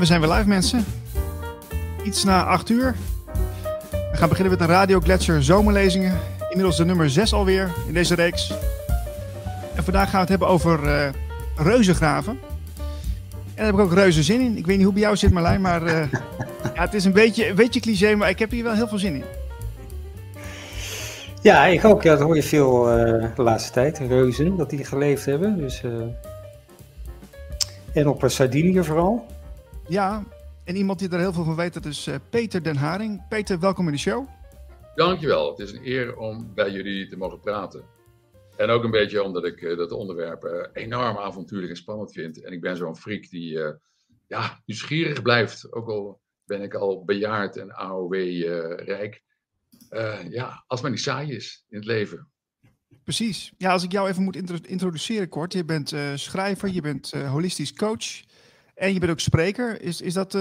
En we zijn weer live, mensen. Iets na 8 uur. We gaan beginnen met de Radio Gletscher zomerlezingen. Inmiddels de nummer 6 alweer in deze reeks. En vandaag gaan we het hebben over uh, reuzengraven. En daar heb ik ook reuze zin in. Ik weet niet hoe bij jou zit, Marlijn, maar uh, ja, het is een beetje, een beetje cliché, maar ik heb hier wel heel veel zin in. Ja, ik ook. Ja, dat hoor je veel uh, de laatste tijd. Reuzen, dat die geleefd hebben. Dus. En op Sardinië vooral. Ja, en iemand die er heel veel van weet, dat is uh, Peter Den Haring. Peter, welkom in de show. Dankjewel. Het is een eer om bij jullie te mogen praten. En ook een beetje omdat ik dat onderwerp enorm avontuurlijk en spannend vind. En ik ben zo'n freak die ja, nieuwsgierig blijft. Ook al ben ik al bejaard en AOW-rijk. Ja, als maar niet saai is in het leven. Precies. Ja, als ik jou even moet introduceren kort. Je bent schrijver, je bent holistisch coach en je bent ook spreker. Is, is, dat,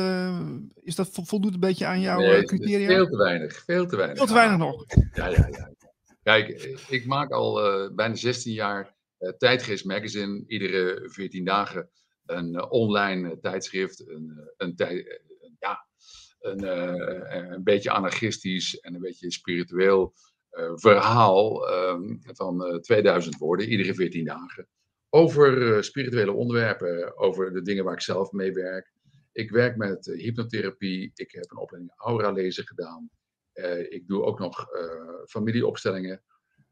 is dat voldoet een beetje aan jouw nee, criteria? Veel te weinig, veel te weinig. Veel te weinig nog. Ja, ja, ja. Kijk, ik maak al bijna 16 jaar Tijdgeest Magazine. Iedere 14 dagen een online tijdschrift. Een, een, tij, ja, een, uh, een beetje anarchistisch en een beetje spiritueel uh, verhaal um, van 2000 woorden, iedere 14 dagen. Over spirituele onderwerpen, over de dingen waar ik zelf mee werk. Ik werk met hypnotherapie, ik heb een opleiding aura lezen gedaan. ik doe ook nog familieopstellingen.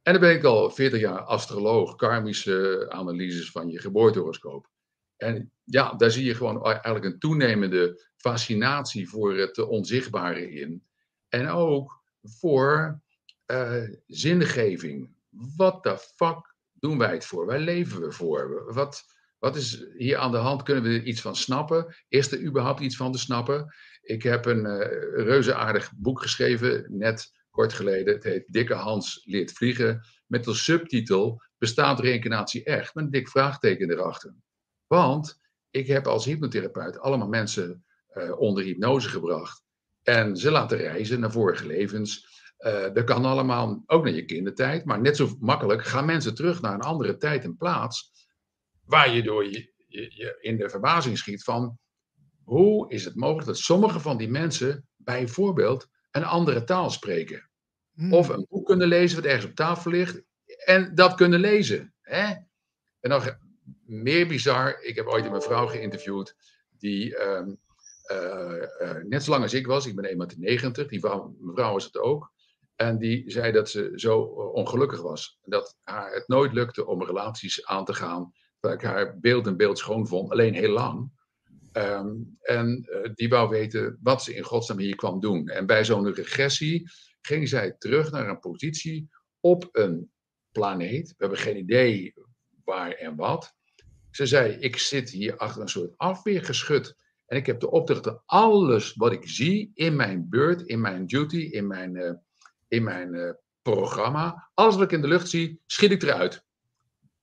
En dan ben ik al 40 jaar astroloog, karmische analyses van je geboortehoroscoop. En ja, daar zie je gewoon eigenlijk een toenemende fascinatie voor het onzichtbare in. En ook voor uh, zingeving. Wat de fuck doen wij het voor? Waar leven we voor? Wat, wat is hier aan de hand? Kunnen we er iets van snappen? Is er überhaupt iets van te snappen? Ik heb een uh, reuzeaardig boek geschreven, net kort geleden. Het heet Dikke Hans leert vliegen. Met als subtitel Bestaat reïncarnatie echt? Met een dik vraagteken erachter. Want ik heb als hypnotherapeut allemaal mensen uh, onder hypnose gebracht. En ze laten reizen naar vorige levens. Uh, dat kan allemaal ook naar je kindertijd. Maar net zo makkelijk gaan mensen terug naar een andere tijd en plaats. Waar je door je, je, je in de verbazing schiet van. Hoe is het mogelijk dat sommige van die mensen bijvoorbeeld een andere taal spreken? Hmm. Of een boek kunnen lezen wat ergens op tafel ligt. En dat kunnen lezen. Hè? En dan meer bizar. Ik heb ooit een mevrouw geïnterviewd die um, uh, uh, net zo lang als ik was. Ik ben 1,90 meter. Die vrouw, mevrouw was het ook. En die zei dat ze zo ongelukkig was. Dat haar het nooit lukte om relaties aan te gaan. Dat ik haar beeld en beeld schoon vond. Alleen heel lang. Um, en uh, die wou weten wat ze in godsnaam hier kwam doen. En bij zo'n regressie ging zij terug naar een positie op een planeet. We hebben geen idee waar en wat. Ze zei, ik zit hier achter een soort afweergeschut. En ik heb de opdracht dat alles wat ik zie in mijn beurt, in mijn duty, in mijn, uh, in mijn uh, programma, alles wat ik in de lucht zie, schiet ik eruit.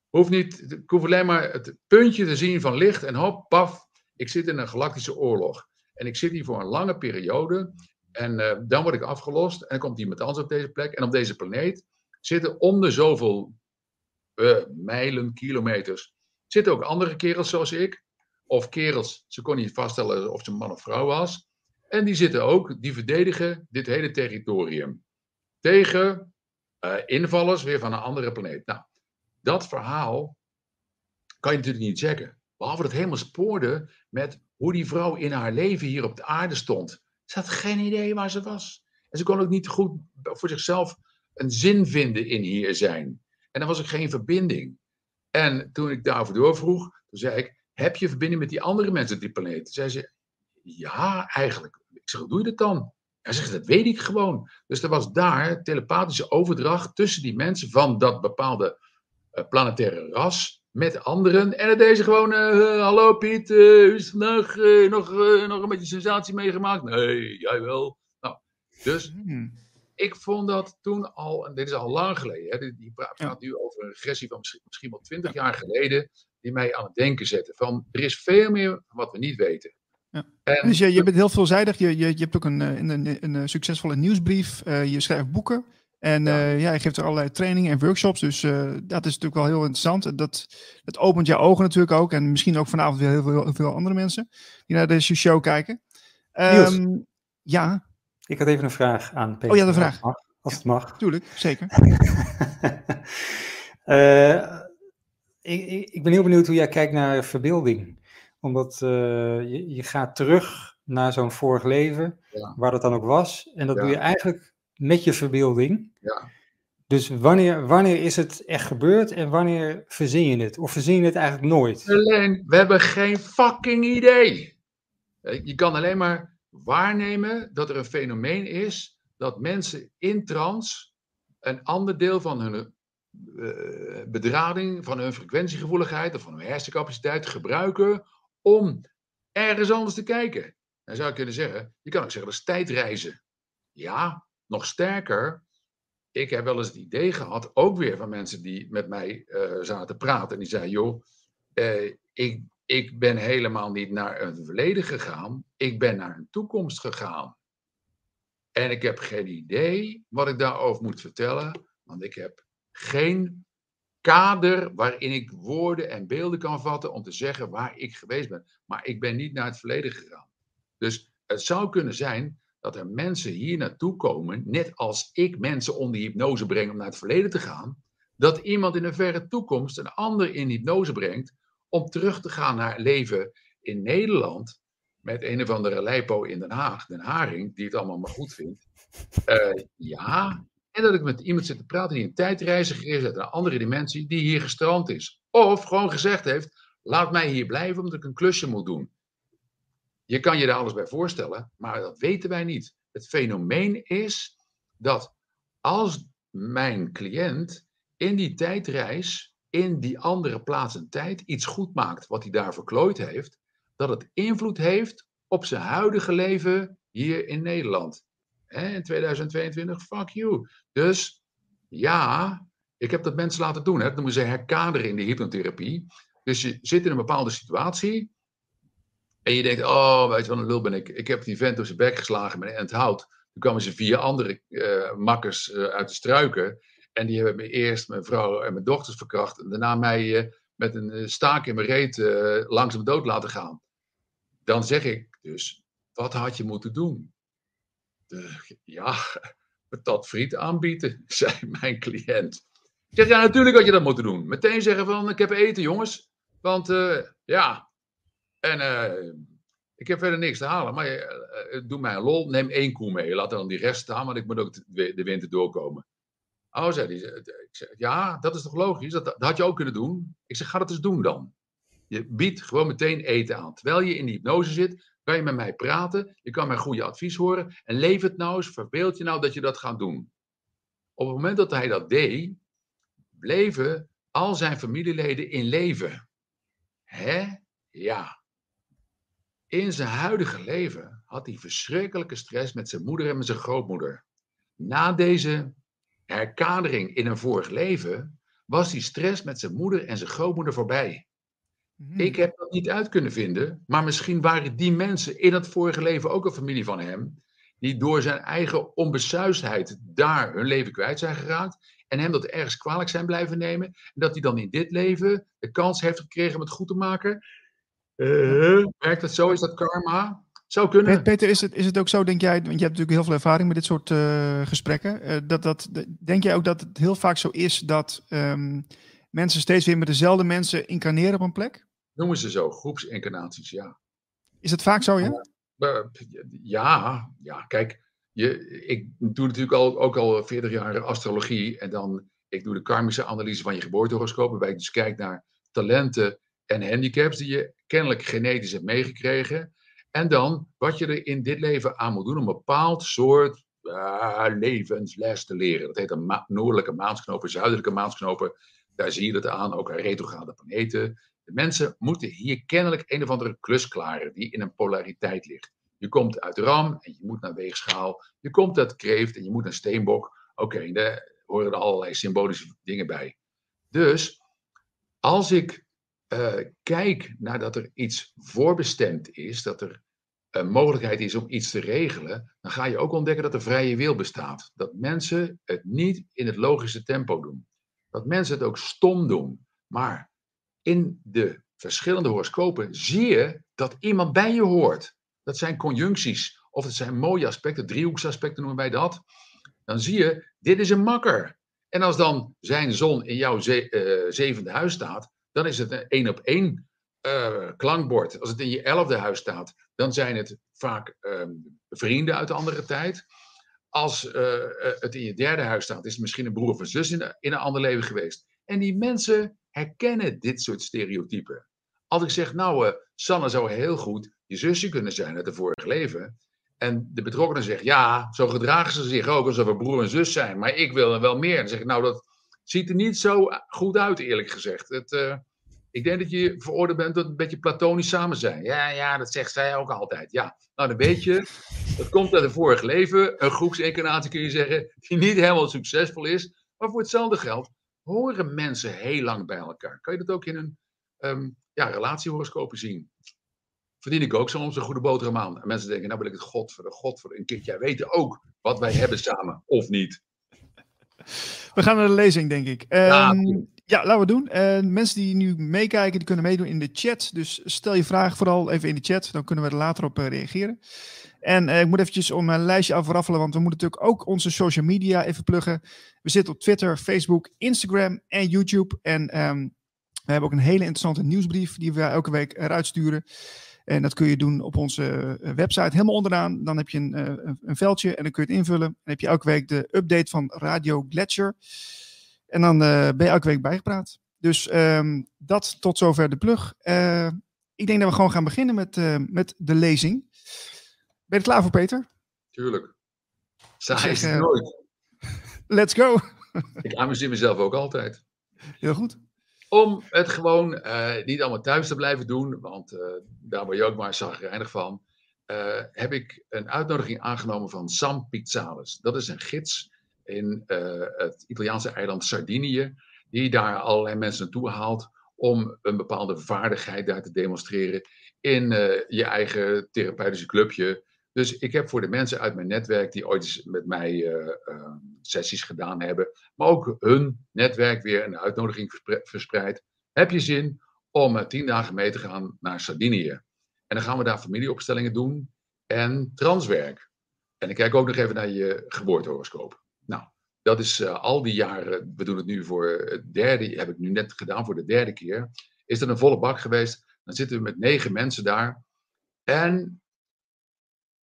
Hoef niet, ik hoef alleen maar het puntje te zien van licht en hop, paf, ik zit in een galactische oorlog. En ik zit hier voor een lange periode en uh, dan word ik afgelost en dan komt iemand anders op deze plek. En op deze planeet zitten om de zoveel mijlen, kilometers, Zitten ook andere kerels zoals ik. Of kerels, ze kon niet vaststellen of ze man of vrouw was. En die zitten ook, die verdedigen dit hele territorium. Tegen uh, invallers weer van een andere planeet. Nou, dat verhaal kan je natuurlijk niet checken. Behalve dat het helemaal spoorde met hoe die vrouw in haar leven hier op de aarde stond. Ze had geen idee waar ze was. En ze kon ook niet goed voor zichzelf een zin vinden in hier zijn. En dan was er geen verbinding. En toen ik daarover doorvroeg, toen zei ik, heb je verbinding met die andere mensen op die planeet? Zei ze, ja, eigenlijk. Ik zeg, hoe doe je dat dan? Hij zegt, dat weet ik gewoon. Dus er was daar telepathische overdracht tussen die mensen van dat bepaalde uh, planetaire ras met anderen. En het deze gewoon, uh, hallo Piet, uh, is vandaag nog, nog een beetje sensatie meegemaakt? Nee, jij wel. Nou, dus hmm ik vond dat toen al, en dit is al lang geleden, hè, die, die praat ja. nu over een regressie van misschien, misschien wel twintig jaar geleden, die mij aan het denken zette. Van er is veel meer wat we niet weten. Ja. En, dus je, je bent heel veelzijdig, je, je, je hebt ook een, een, een, een succesvolle nieuwsbrief, uh, je schrijft boeken. En Ja. ja. ja, je geeft er allerlei trainingen en workshops. Dus eh, dat is natuurlijk wel heel interessant. Dat, dat opent jouw ogen natuurlijk ook. En misschien ook vanavond weer heel veel, heel veel andere mensen die naar deze show kijken. Ehm, ja, Ik had even een vraag aan Peter. Oh, ja, de vraag. Als het mag. Als het mag. tuurlijk, zeker. Eh, ik, ik, ik ben heel benieuwd hoe jij kijkt naar verbeelding. Omdat eh, je, je gaat terug naar zo'n vorig leven, Ja. waar dat dan ook was. En dat Ja. doe je eigenlijk met je verbeelding. Ja. Dus wanneer, wanneer is het echt gebeurd en wanneer verzin je het? Of verzin je het eigenlijk nooit? Alleen, we hebben geen fucking idee. Eh, Je kan alleen maar waarnemen dat er een fenomeen is dat mensen in trance een ander deel van hun eh, bedrading, van hun frequentiegevoeligheid of van hun hersencapaciteit gebruiken om ergens anders te kijken. Dan zou je kunnen zeggen, je kan ook zeggen dat is tijdreizen. Ja, nog sterker. Ik heb wel eens het idee gehad, ook weer van mensen die met mij eh, zaten praten. En die zeiden, joh, eh, ik, ik ben helemaal niet naar een verleden gegaan. Ik ben naar een toekomst gegaan. En ik heb geen idee wat ik daarover moet vertellen. Want ik heb geen kader waarin ik woorden en beelden kan vatten om te zeggen waar ik geweest ben. Maar ik ben niet naar het verleden gegaan. Dus het zou kunnen zijn dat er mensen hier naartoe komen, net als ik mensen onder hypnose breng om naar het verleden te gaan, dat iemand in een verre toekomst een ander in hypnose brengt om terug te gaan naar leven in Nederland met een of andere lijpo in Den Haag, Den Haring, die het allemaal maar goed vindt. Eh, ja, en dat ik met iemand zit te praten die een tijdreiziger is uit een andere dimensie, die hier gestrand is. Of gewoon gezegd heeft, laat mij hier blijven omdat ik een klusje moet doen. Je kan je daar alles bij voorstellen, maar dat weten wij niet. Het fenomeen is dat als mijn cliënt in die tijdreis, in die andere plaats en tijd, iets goed maakt wat hij daar verklooid heeft, dat het invloed heeft op zijn huidige leven hier in Nederland. In 2022, fuck you. Dus ja, ik heb dat mensen laten doen. Hè. Dat noemen ze herkaderen in de hypnotherapie. Dus je zit in een bepaalde situatie. En je denkt, oh, weet je wat een lul ben ik. Ik heb die vent door zijn bek geslagen met een hout. Toen kwamen ze vier andere eh, makkers eh, uit de struiken. En die hebben me eerst mijn vrouw en mijn dochters verkracht. En daarna mij eh, met een staak in mijn reet langzaam dood laten gaan. Dan zeg ik dus, wat had je moeten doen? De, ja, patat friet aanbieden, zei mijn cliënt. Ik zeg, ja, natuurlijk had je dat moeten doen. Meteen zeggen van, ik heb eten, jongens. Want, eh, ja, en eh, ik heb verder niks te halen. Maar eh, eh, doe mij een lol, neem één koe mee. Laat dan die rest staan, want ik moet ook de, de winter doorkomen. Oh, zei hij. Ik zeg, ja, dat is toch logisch? Dat, dat had je ook kunnen doen. Ik zeg, ga dat eens doen dan. Je biedt gewoon meteen eten aan. Terwijl je in die hypnose zit, kan je met mij praten. Je kan mijn goede advies horen. En leef het nou eens, verbeeld je nou dat je dat gaat doen. Op het moment dat hij dat deed, bleven al zijn familieleden in leven. Hè? Ja. In zijn huidige leven had hij verschrikkelijke stress met zijn moeder en met zijn grootmoeder. Na deze herkadering in een vorig leven was die stress met zijn moeder en zijn grootmoeder voorbij. Mhm. Ik heb dat niet uit kunnen vinden, maar misschien waren die mensen in het vorige leven ook een familie van hem, die door zijn eigen onbesuisdheid daar hun leven kwijt zijn geraakt en hem dat ergens kwalijk zijn blijven nemen en dat hij dan in dit leven de kans heeft gekregen om het goed te maken. Eh, werkt dat zo? Is dat karma? Zou kunnen. Peter, is het, is het ook zo, denk jij, want je hebt natuurlijk heel veel ervaring met dit soort eh, gesprekken, eh, dat, dat, de- denk jij ook dat het heel vaak zo is dat ehm, mensen steeds weer met dezelfde mensen incarneren op een plek? Noemen ze zo, groepsincarnaties, ja. Is het vaak zo, ja? Ja, ja, kijk, je, ik doe natuurlijk al, ook al 40 jaar astrologie en dan, ik doe de karmische analyse van je geboortehoroscoop, waarbij ik dus kijk naar talenten en handicaps die je kennelijk genetisch hebt meegekregen. En dan wat je er in dit leven aan moet doen om een bepaald soort eh, levensles te leren. Dat heet een ma- noordelijke maansknopen, zuidelijke maansknopen. Daar zie je dat aan, ook aan retrograde planeten. De mensen moeten hier kennelijk een of andere klus klaren die in een polariteit ligt. Je komt uit Ram en je moet naar Weegschaal. Je komt uit Kreeft en je moet naar Steenbok. Oké, daar horen er allerlei symbolische dingen bij. Dus als ik eh, kijk naar dat er iets voorbestemd is, dat er een mogelijkheid is om iets te regelen, dan ga je ook ontdekken dat er vrije wil bestaat. Dat mensen het niet in het logische tempo doen. Dat mensen het ook stom doen. Maar in de verschillende horoscopen zie je dat iemand bij je hoort. Dat zijn conjuncties, of het zijn mooie aspecten, driehoeksaspecten noemen wij dat. Dan zie je, dit is een makker. En als dan zijn zon in jouw eh, zevende huis staat, dan is het een één op één uh, klankbord. Als het in je elfde huis staat, dan zijn het vaak ehm, vrienden uit de andere tijd. Als uh, het in je derde huis staat, is het misschien een broer of een zus in, in een ander leven geweest. En die mensen herkennen dit soort stereotypen. Als ik zeg, nou, uh, Sanne zou heel goed je zusje kunnen zijn uit het vorige leven. En de betrokkenen zeggen, ja, zo gedragen ze zich ook alsof we broer en zus zijn. Maar ik wil er wel meer. Dan zeg ik, nou, dat ziet er niet zo goed uit, eerlijk gezegd. Het, uh, ik denk dat je veroordeeld bent tot een beetje platonisch samen zijn. Ja, ja, dat zegt zij ook altijd. Ja, nou dan weet je, dat komt uit het vorige leven. Een groepsincarnatie kun je zeggen, die niet helemaal succesvol is. Maar voor hetzelfde geld horen mensen heel lang bij elkaar. Kan je dat ook in een um, ja, relatiehoroscopen zien? Verdien ik ook soms een goede boterham aan. En mensen denken, nou wil ik het God voor de God voor een keertje. Jij weten ook wat wij hebben samen, of niet. We gaan naar de lezing, denk ik. Ja, um, ja, laten we doen. Uh, mensen die nu meekijken, die kunnen meedoen in de chat. Dus stel je vraag vooral even in de chat. Dan kunnen we er later op uh, reageren. En uh, ik moet eventjes om mijn lijstje afraffelen, want we moeten natuurlijk ook onze social media even pluggen. We zitten op Twitter, Facebook, Instagram en YouTube. En um, we hebben ook een hele interessante nieuwsbrief die we elke week eruit sturen. En dat kun je doen op onze website, helemaal onderaan. Dan heb je een, een, een veldje en dan kun je het invullen. Dan heb je elke week de update van Radio Gletscher. En dan uh, ben je elke week bijgepraat. Dus um, dat tot zover de plug. Ik denk dat we gewoon gaan beginnen met, met de lezing. Ben je er klaar voor, Peter? Tuurlijk. Saai is het nooit. Let's go. ik amuseer mezelf ook altijd. Heel goed. Om het gewoon niet allemaal thuis te blijven doen, want daar word je ook maar zagrijnig van, heb ik een uitnodiging aangenomen van Sam Pizzalis. Dat is een gids in het Italiaanse eiland Sardinië, die daar allerlei mensen naartoe haalt om een bepaalde vaardigheid daar te demonstreren in je eigen therapeutische clubje. Dus ik heb voor de mensen uit mijn netwerk die ooit met mij uh, sessies gedaan hebben, maar ook hun netwerk weer een uitnodiging verspreid. Heb je zin om tien dagen mee te gaan naar Sardinië? En dan gaan we daar familieopstellingen doen en transwerk. En ik kijk ook nog even naar je geboortehoroscoop. Nou, dat is uh, al die jaren, we doen het nu voor het derde, heb ik nu net gedaan voor de derde keer, is er een volle bak geweest. Dan zitten we met negen mensen daar. En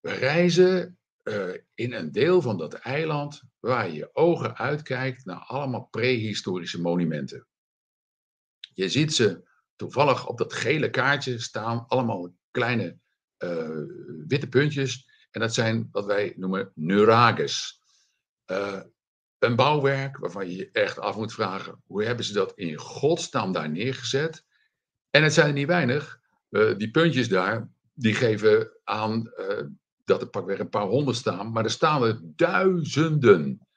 we reizen uh, in een deel van dat eiland waar je ogen uitkijkt naar allemaal prehistorische monumenten. Je ziet ze toevallig op dat gele kaartje staan, allemaal kleine uh, witte puntjes. En dat zijn wat wij noemen neurages. Uh, een bouwwerk waarvan je je echt af moet vragen: hoe hebben ze dat in godsnaam daar neergezet? En het zijn er niet weinig. Die puntjes daar, die geven aan dat er pakweg een paar honderd staan, maar er staan er duizenden.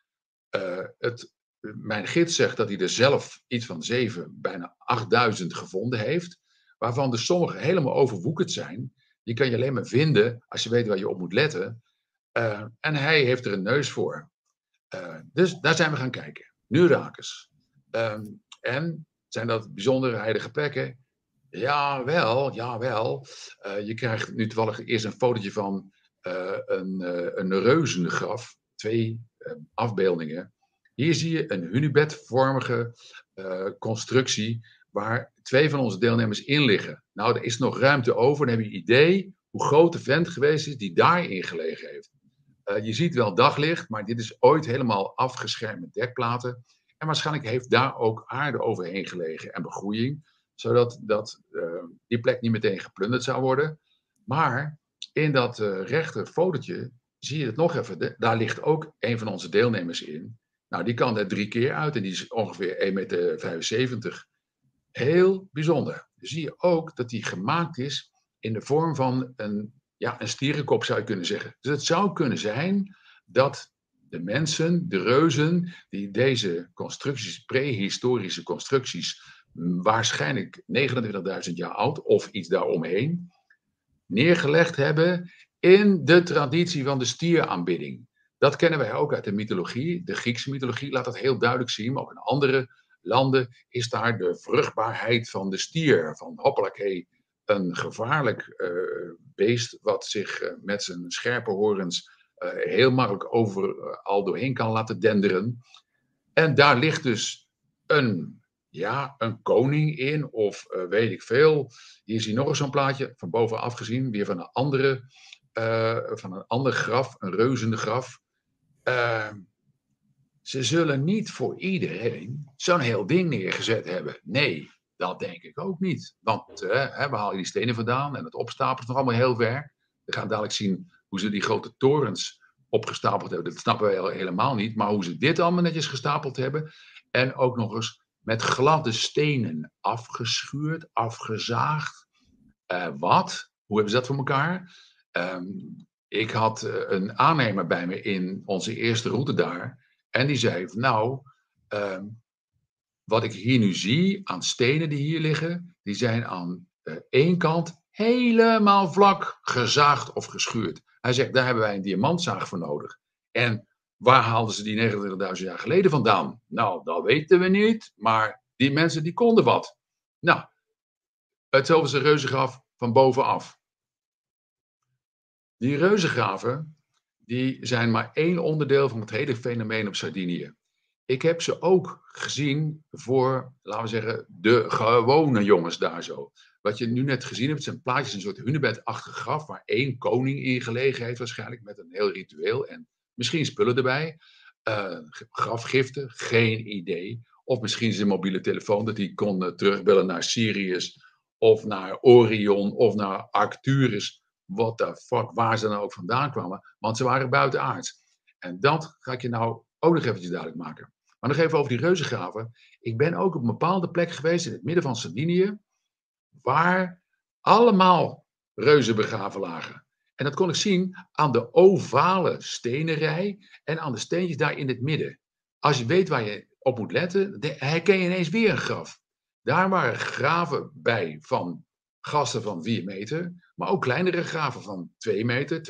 het, mijn gids zegt dat hij er zelf iets van zeven, bijna 8000 gevonden heeft, waarvan er sommige helemaal overwoekerd zijn. Die kan je alleen maar vinden als je weet waar je op moet letten. en hij heeft er een neus voor. Uh, dus daar zijn we gaan kijken. Nurakers. Um, en zijn dat bijzondere heilige plekken? Jawel, jawel. Uh, je krijgt nu toevallig eerst een fotootje van een, een reuzengraf. Twee afbeeldingen. Hier zie je een hunebedvormige constructie waar twee van onze deelnemers in liggen. Nou, er is nog ruimte over. Dan heb je idee hoe groot de vent geweest is die daarin gelegen heeft. Je ziet wel daglicht, maar dit is ooit helemaal afgeschermd met dekplaten. En waarschijnlijk heeft daar ook aarde overheen gelegen en begroeiing, zodat dat, die plek niet meteen geplunderd zou worden. Maar in dat uh, rechter fotootje zie je het nog even. Daar ligt ook een van onze deelnemers in. Nou, die kan er drie keer uit en die is ongeveer 1,75 meter. Heel bijzonder. Zie je ook dat die gemaakt is in de vorm van een ja, een stierenkop zou je kunnen zeggen. Dus het zou kunnen zijn dat de mensen, de reuzen, die deze constructies, prehistorische constructies, waarschijnlijk 29.000 jaar oud of iets daaromheen, neergelegd hebben in de traditie van de stieraanbidding. Dat kennen wij ook uit de mythologie. De Griekse mythologie laat dat heel duidelijk zien, maar ook in andere landen is daar de vruchtbaarheid van de stier, van hoppelakee, een gevaarlijk eh, beest wat zich eh, met zijn scherpe horens uh, heel makkelijk over al doorheen kan laten denderen. En daar ligt dus een, ja, een koning in, of weet ik veel. Hier zie je nog eens zo'n plaatje, van bovenaf gezien, weer van een andere, van een ander graf, een reuzende graf. ze zullen niet voor iedereen zo'n heel ding neergezet hebben. Nee, dat denk ik ook niet. Want hè, we halen die stenen vandaan en het opstapelen is nog allemaal heel ver. We gaan dadelijk zien hoe ze die grote torens opgestapeld hebben. Dat snappen we helemaal niet. Maar hoe ze dit allemaal netjes gestapeld hebben. En ook nog eens met gladde stenen afgeschuurd, afgezaagd. Uh, wat? Hoe hebben ze dat voor elkaar? Um, ik had uh, een aannemer bij me in onze eerste route daar. En die zei: Nou, um, wat ik hier nu zie aan stenen die hier liggen, die zijn aan uh, één kant helemaal vlak gezaagd of geschuurd. Hij zegt, daar hebben wij een diamantzaag voor nodig. En waar haalden ze die 29.000 jaar geleden vandaan? Nou, dat weten we niet, maar die mensen die konden wat. Nou, hetzelfde is een reuzengraf van bovenaf. Die reuzengraven, die zijn maar één onderdeel van het hele fenomeen op Sardinië ik heb ze ook gezien voor, laten we zeggen, de gewone jongens daar zo. Wat je nu net gezien hebt, zijn plaatjes, een soort hunebedachtig graf, waar één koning in gelegen heeft waarschijnlijk, met een heel ritueel en misschien spullen erbij. Uh, grafgiften, geen idee. Of misschien zijn mobiele telefoon, dat hij kon uh, terugbellen naar Sirius, of naar Orion, of naar Arcturus. What the fuck, waar ze dan ook vandaan kwamen. Want ze waren buitenaards. En dat ga ik je nou ook nog eventjes duidelijk maken. Maar nog even over die reuzengraven. Ik ben ook op een bepaalde plek geweest in het midden van Sardinië, waar allemaal reuzen begraven lagen. En dat kon ik zien aan de ovale stenenrij en aan de steentjes daar in het midden. Als je weet waar je op moet letten, herken je ineens weer een graf. Daar waren graven bij van gasten van 4 meter, maar ook kleinere graven van 2 meter,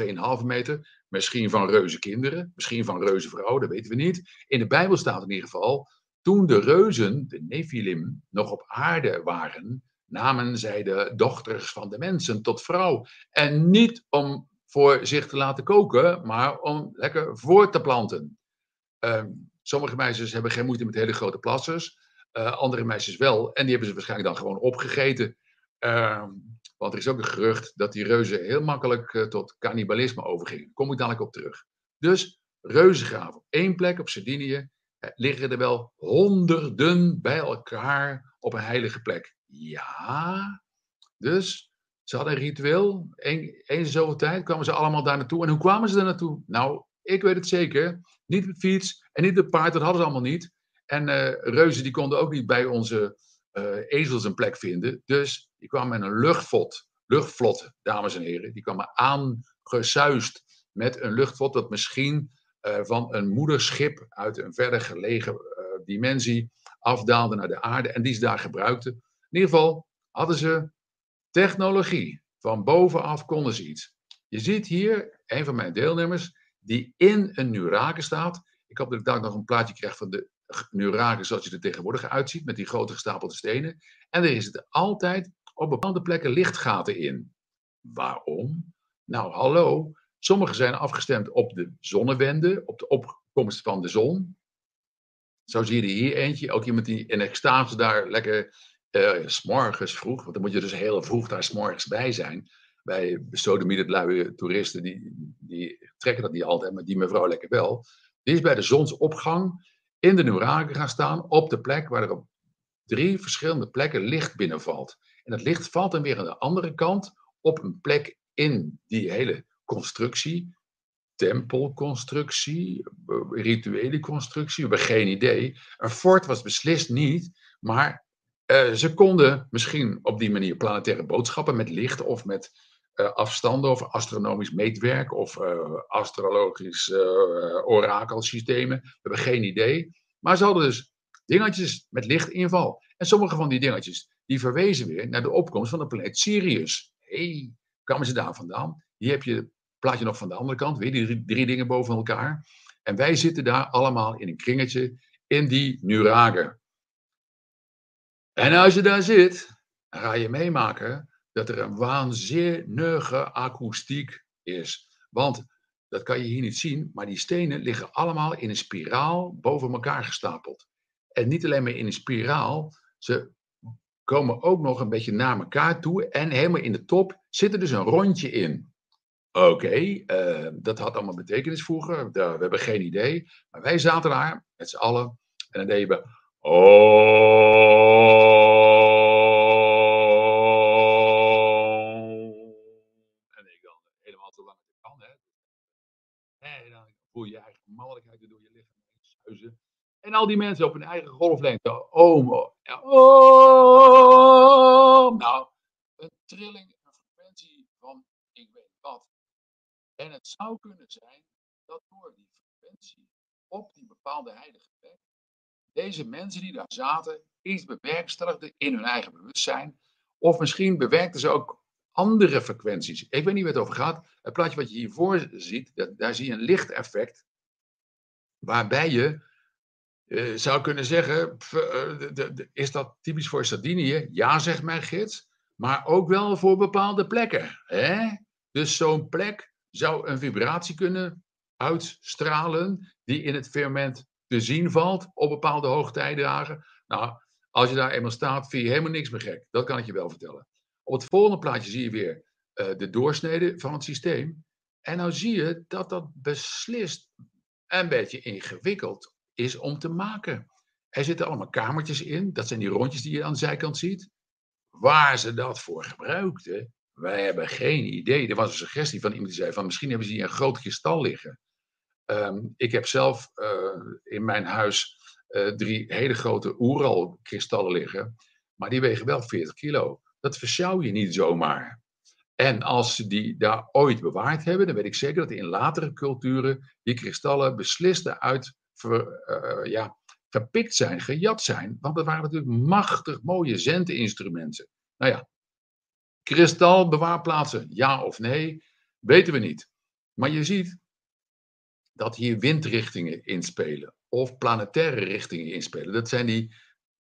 2,5 meter, Misschien van reuze kinderen, misschien van reuze vrouwen, dat weten we niet. In de Bijbel staat in ieder geval, toen de reuzen, de Nephilim, nog op aarde waren, namen zij de dochters van de mensen tot vrouw. En niet om voor zich te laten koken, maar om lekker voor te planten. Uh, sommige meisjes hebben geen moeite met hele grote plassers, uh, andere meisjes wel. En die hebben ze waarschijnlijk dan gewoon opgegeten. Uh, want er is ook een gerucht dat die reuzen heel makkelijk uh, tot cannibalisme overgingen. Kom ik dadelijk op terug. Dus reuzengraven één plek op Sardinië eh, liggen er wel honderden bij elkaar op een heilige plek. Ja, dus ze hadden een ritueel. Eens zoveel tijd kwamen ze allemaal daar naartoe. En hoe kwamen ze daar naartoe? Nou, ik weet het zeker. Niet met fiets en niet met paard, dat hadden ze allemaal niet. En uh, reuzen die konden ook niet bij onze uh, ezels een plek vinden. Dus die kwamen met een luchtvlot, luchtvlot, dames en heren. Die kwamen aangesuist met een luchtvlot dat misschien uh, van een moederschip uit een verder gelegen dimensie afdaalde naar de aarde en die ze daar gebruikten. In ieder geval hadden ze technologie. Van bovenaf konden ze iets. Je ziet hier een van mijn deelnemers die in een Nurake staat. Ik hoop dat ik daar nog een plaatje krijg van de Nurake zoals je er tegenwoordig uitziet, met die grote gestapelde stenen. En er is het altijd op bepaalde plekken lichtgaten in. Waarom? Nou, hallo. Sommige zijn afgestemd op de zonnewende, op de opkomst van de zon. Zo zie je hier eentje, ook iemand die in extase daar lekker uh, s'morgens vroeg, want dan moet je dus heel vroeg daar s'morgens bij zijn. Bij besodemieterd luie toeristen, die, die trekken dat niet altijd, maar die mevrouw lekker wel. Die is bij de zonsopgang in de Nurage gaan staan op de plek waar er op drie verschillende plekken licht binnenvalt. En dat licht valt dan weer aan de andere kant op een plek in die hele constructie. Tempelconstructie, rituele constructie, we hebben geen idee. Een fort was beslist niet, maar uh, ze konden misschien op die manier planetaire boodschappen met licht of met uh, afstanden of astronomisch meetwerk of uh, astrologisch orakelsystemen. We hebben geen idee. Maar ze hadden dus dingetjes met lichtinval. En sommige van die dingetjes die verwezen weer naar de opkomst van de planeet Sirius. hey, kwamen ze daar vandaan. Hier heb je het plaatje nog van de andere kant, weer die drie, drie dingen boven elkaar. En wij zitten daar allemaal in een kringetje in die Nurage. En als je daar zit, ga je meemaken dat er een waanzinnige akoestiek is. Want dat kan je hier niet zien, maar die stenen liggen allemaal in een spiraal boven elkaar gestapeld. En niet alleen maar in een spiraal, ze komen ook nog een beetje naar elkaar toe. En helemaal in de top zit er dus een rondje in. Oké, eh, dat had allemaal betekenis vroeger. we hebben geen idee. Maar wij zaten daar met z'n allen. En dan deden we. Oh. voel je eigen mannelijkheid door je lichaam heen En al die mensen op hun eigen golflengte. Oh, oh, nou, een trilling, een frequentie van ik weet wat. En het zou kunnen zijn dat door die frequentie op die bepaalde heilige plek, deze mensen die daar zaten, iets bewerkstelligden in hun eigen bewustzijn. Of misschien bewerkten ze ook andere frequenties. Ik weet niet waar het over gaat. Het plaatje wat je hiervoor ziet, dat, daar zie je een lichteffect. Waarbij je uh, zou kunnen zeggen, uh, is dat typisch voor Sardinië? Ja, zegt mijn gids. Maar ook wel voor bepaalde plekken. Hè? Dus zo'n plek zou een vibratie kunnen uitstralen die in het firmament te zien valt op bepaalde hoogtijdagen. Nou, als je daar eenmaal staat, vind je helemaal niks meer gek. Dat kan ik je wel vertellen. Op het volgende plaatje zie je weer uh, de doorsnede van het systeem. En nou zie je dat dat beslist een beetje ingewikkeld is om te maken. Er zitten allemaal kamertjes in. Dat zijn die rondjes die je aan de zijkant ziet. Waar ze dat voor gebruikten, wij hebben geen idee. Er was een suggestie van iemand die zei van misschien hebben ze hier een groot kristal liggen. Um, ik heb zelf uh, in mijn huis uh, drie hele grote Oeral kristallen liggen. Maar die wegen wel 40 kilo dat versjouw je niet zomaar. En als ze die daar ooit bewaard hebben, dan weet ik zeker dat in latere culturen die kristallen beslist uit uh, ja, gepikt zijn, gejat zijn. Want dat waren natuurlijk machtig mooie zendeninstrumenten. Nou ja, kristalbewaarplaatsen, ja of nee, weten we niet. Maar je ziet dat hier windrichtingen inspelen of planetaire richtingen inspelen. Dat zijn die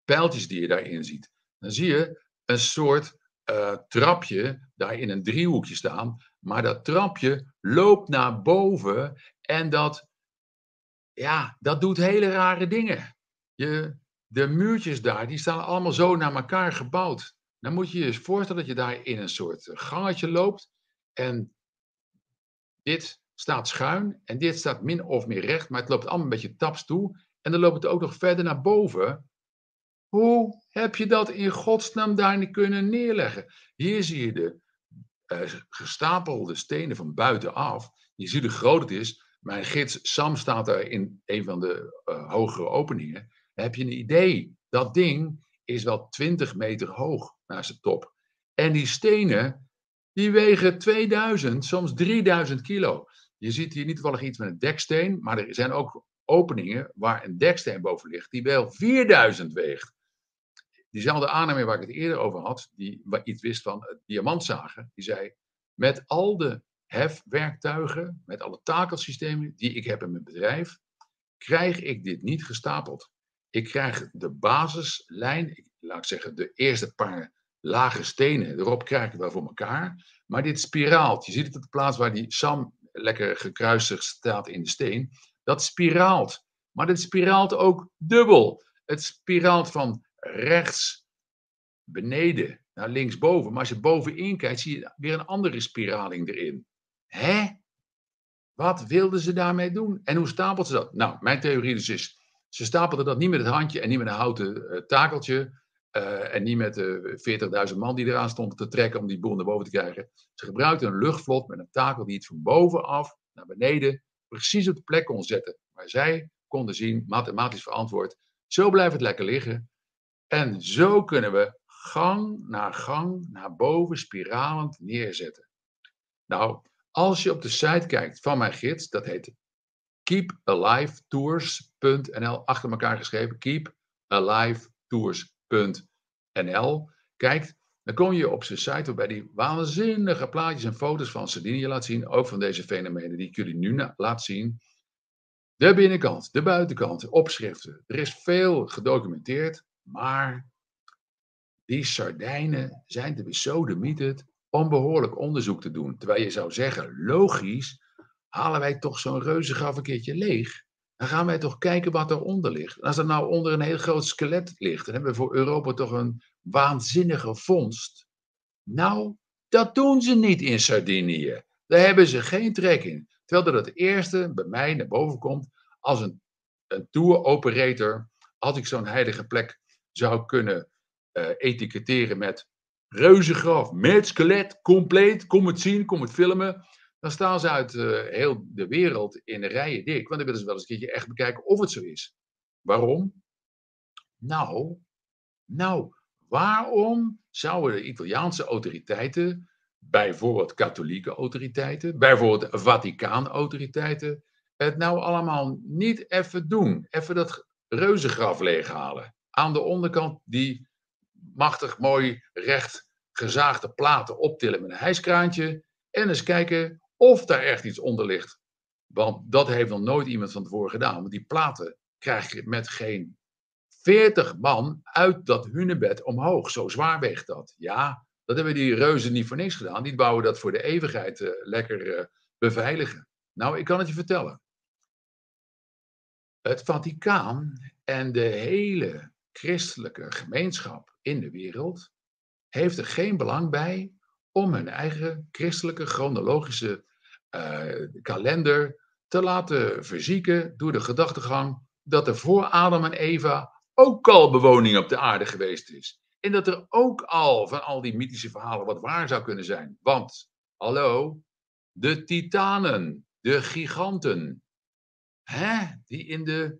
pijltjes die je daarin ziet. Dan zie je een soort uh, trapje daar in een driehoekje staan. Maar dat trapje loopt naar boven en dat, ja, dat doet hele rare dingen. Je, de muurtjes daar, die staan allemaal zo naar elkaar gebouwd. Dan moet je je eens voorstellen dat je daar in een soort gangetje loopt. En dit staat schuin en dit staat min of meer recht, maar het loopt allemaal een beetje taps toe. En dan loopt het ook nog verder naar boven. Hoe heb je dat in godsnaam daar kunnen neerleggen? Hier zie je de uh, gestapelde stenen van buitenaf. Je ziet hoe groot het is. Mijn gids Sam staat daar in een van de uh, hogere openingen. Heb je een idee. Dat ding is wel 20 meter hoog naar zijn top. En die stenen, die wegen 2000, soms 3000 kilo. Je ziet hier niet toevallig iets met een deksteen, maar er zijn ook openingen waar een deksteen boven ligt, die wel 4000 weegt. Diezelfde aannemer waar ik het eerder over had, die iets wist van het diamantzagen, die zei: Met al de hefwerktuigen, met alle takelsystemen die ik heb in mijn bedrijf, krijg ik dit niet gestapeld. Ik krijg de basislijn, laat ik zeggen, de eerste paar lage stenen erop krijg ik wel voor elkaar. Maar dit spiraalt, je ziet het op de plaats waar die Sam lekker gekruisig staat in de steen, dat spiraalt. Maar dit spiraalt ook dubbel. Het spiraalt van rechts beneden naar linksboven. Maar als je bovenin kijkt, zie je weer een andere spiraling erin. Hè? Wat wilden ze daarmee doen? En hoe stapelden ze dat? Nou, mijn theorie dus is, ze stapelden dat niet met het handje en niet met een houten uh, takeltje. Uh, en niet met de 40.000 man die eraan stonden te trekken om die boel naar boven te krijgen. Ze gebruikten een luchtvlot met een takel die het van bovenaf naar beneden precies op de plek kon zetten. Waar zij konden zien, mathematisch verantwoord. Zo blijft het lekker liggen. En zo kunnen we gang na gang naar boven spiralend neerzetten. Nou, als je op de site kijkt van mijn gids, dat heet keepalivetours.nl, achter elkaar geschreven, keepalivetours.nl, kijkt, Dan kom je op zijn site waarbij die waanzinnige plaatjes en foto's van Sardinië laat zien. Ook van deze fenomenen die ik jullie nu laat zien. De binnenkant, de buitenkant, opschriften. Er is veel gedocumenteerd, maar die sardijnen zijn te besodemieterd om behoorlijk onderzoek te doen. Terwijl je zou zeggen, logisch, halen wij toch zo'n reuzengraf een keertje leeg. Dan gaan wij toch kijken wat eronder ligt. En als er nou onder een heel groot skelet ligt, dan hebben we voor Europa toch een waanzinnige vondst. Nou, dat doen ze niet in Sardinië. Daar hebben ze geen trek in. Terwijl dat het eerste bij mij naar boven komt als een, een tour operator. Als ik zo'n heilige plek zou kunnen uh, etiketteren met reuzengraf, met skelet, compleet, kom het zien, kom het filmen. Dan staan ze uit uh, heel de wereld in de rijen dik. Want dan willen ze wel eens een keertje echt bekijken of het zo is. Waarom? Nou, nou, waarom zouden de Italiaanse autoriteiten, bijvoorbeeld katholieke autoriteiten, bijvoorbeeld Vaticaan-autoriteiten, het nou allemaal niet even doen? Even dat reuzengraf leeghalen. Aan de onderkant die machtig mooi recht gezaagde platen optillen met een hijskraantje. En eens kijken of daar echt iets onder ligt. Want dat heeft nog nooit iemand van tevoren gedaan. Want die platen krijg je met geen 40 man uit dat hunebed omhoog. Zo zwaar weegt dat. Ja, dat hebben die reuzen niet voor niks gedaan. Die bouwen dat voor de eeuwigheid uh, lekker uh, beveiligen. Nou, ik kan het je vertellen. Het Vaticaan en de hele christelijke gemeenschap in de wereld heeft er geen belang bij om hun eigen christelijke chronologische kalender te laten verzieken door de gedachtegang dat er voor Adam en Eva ook al bewoning op de aarde geweest is. En dat er ook al van al die mythische verhalen wat waar zou kunnen zijn. Want, hallo, de titanen, de giganten, hè, die in de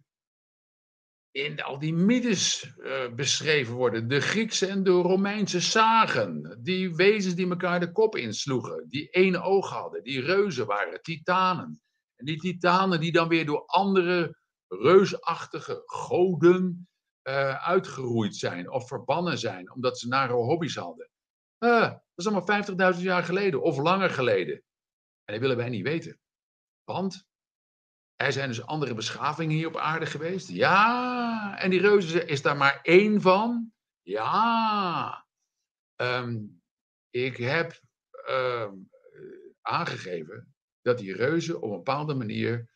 in al die mythes uh, beschreven worden. De Griekse en de Romeinse zagen. Die wezens die elkaar de kop insloegen. Die één oog hadden. Die reuzen waren, titanen. En die titanen die dan weer door andere reusachtige goden uh, uitgeroeid zijn. Of verbannen zijn. Omdat ze nare hobby's hadden. Uh, dat is allemaal 50.000 jaar geleden. Of langer geleden. En dat willen wij niet weten. Want er zijn dus andere beschavingen hier op aarde geweest. Ja, en die reuzen is daar maar één van. Ja. Um, ik heb um, aangegeven dat die reuzen op een bepaalde manier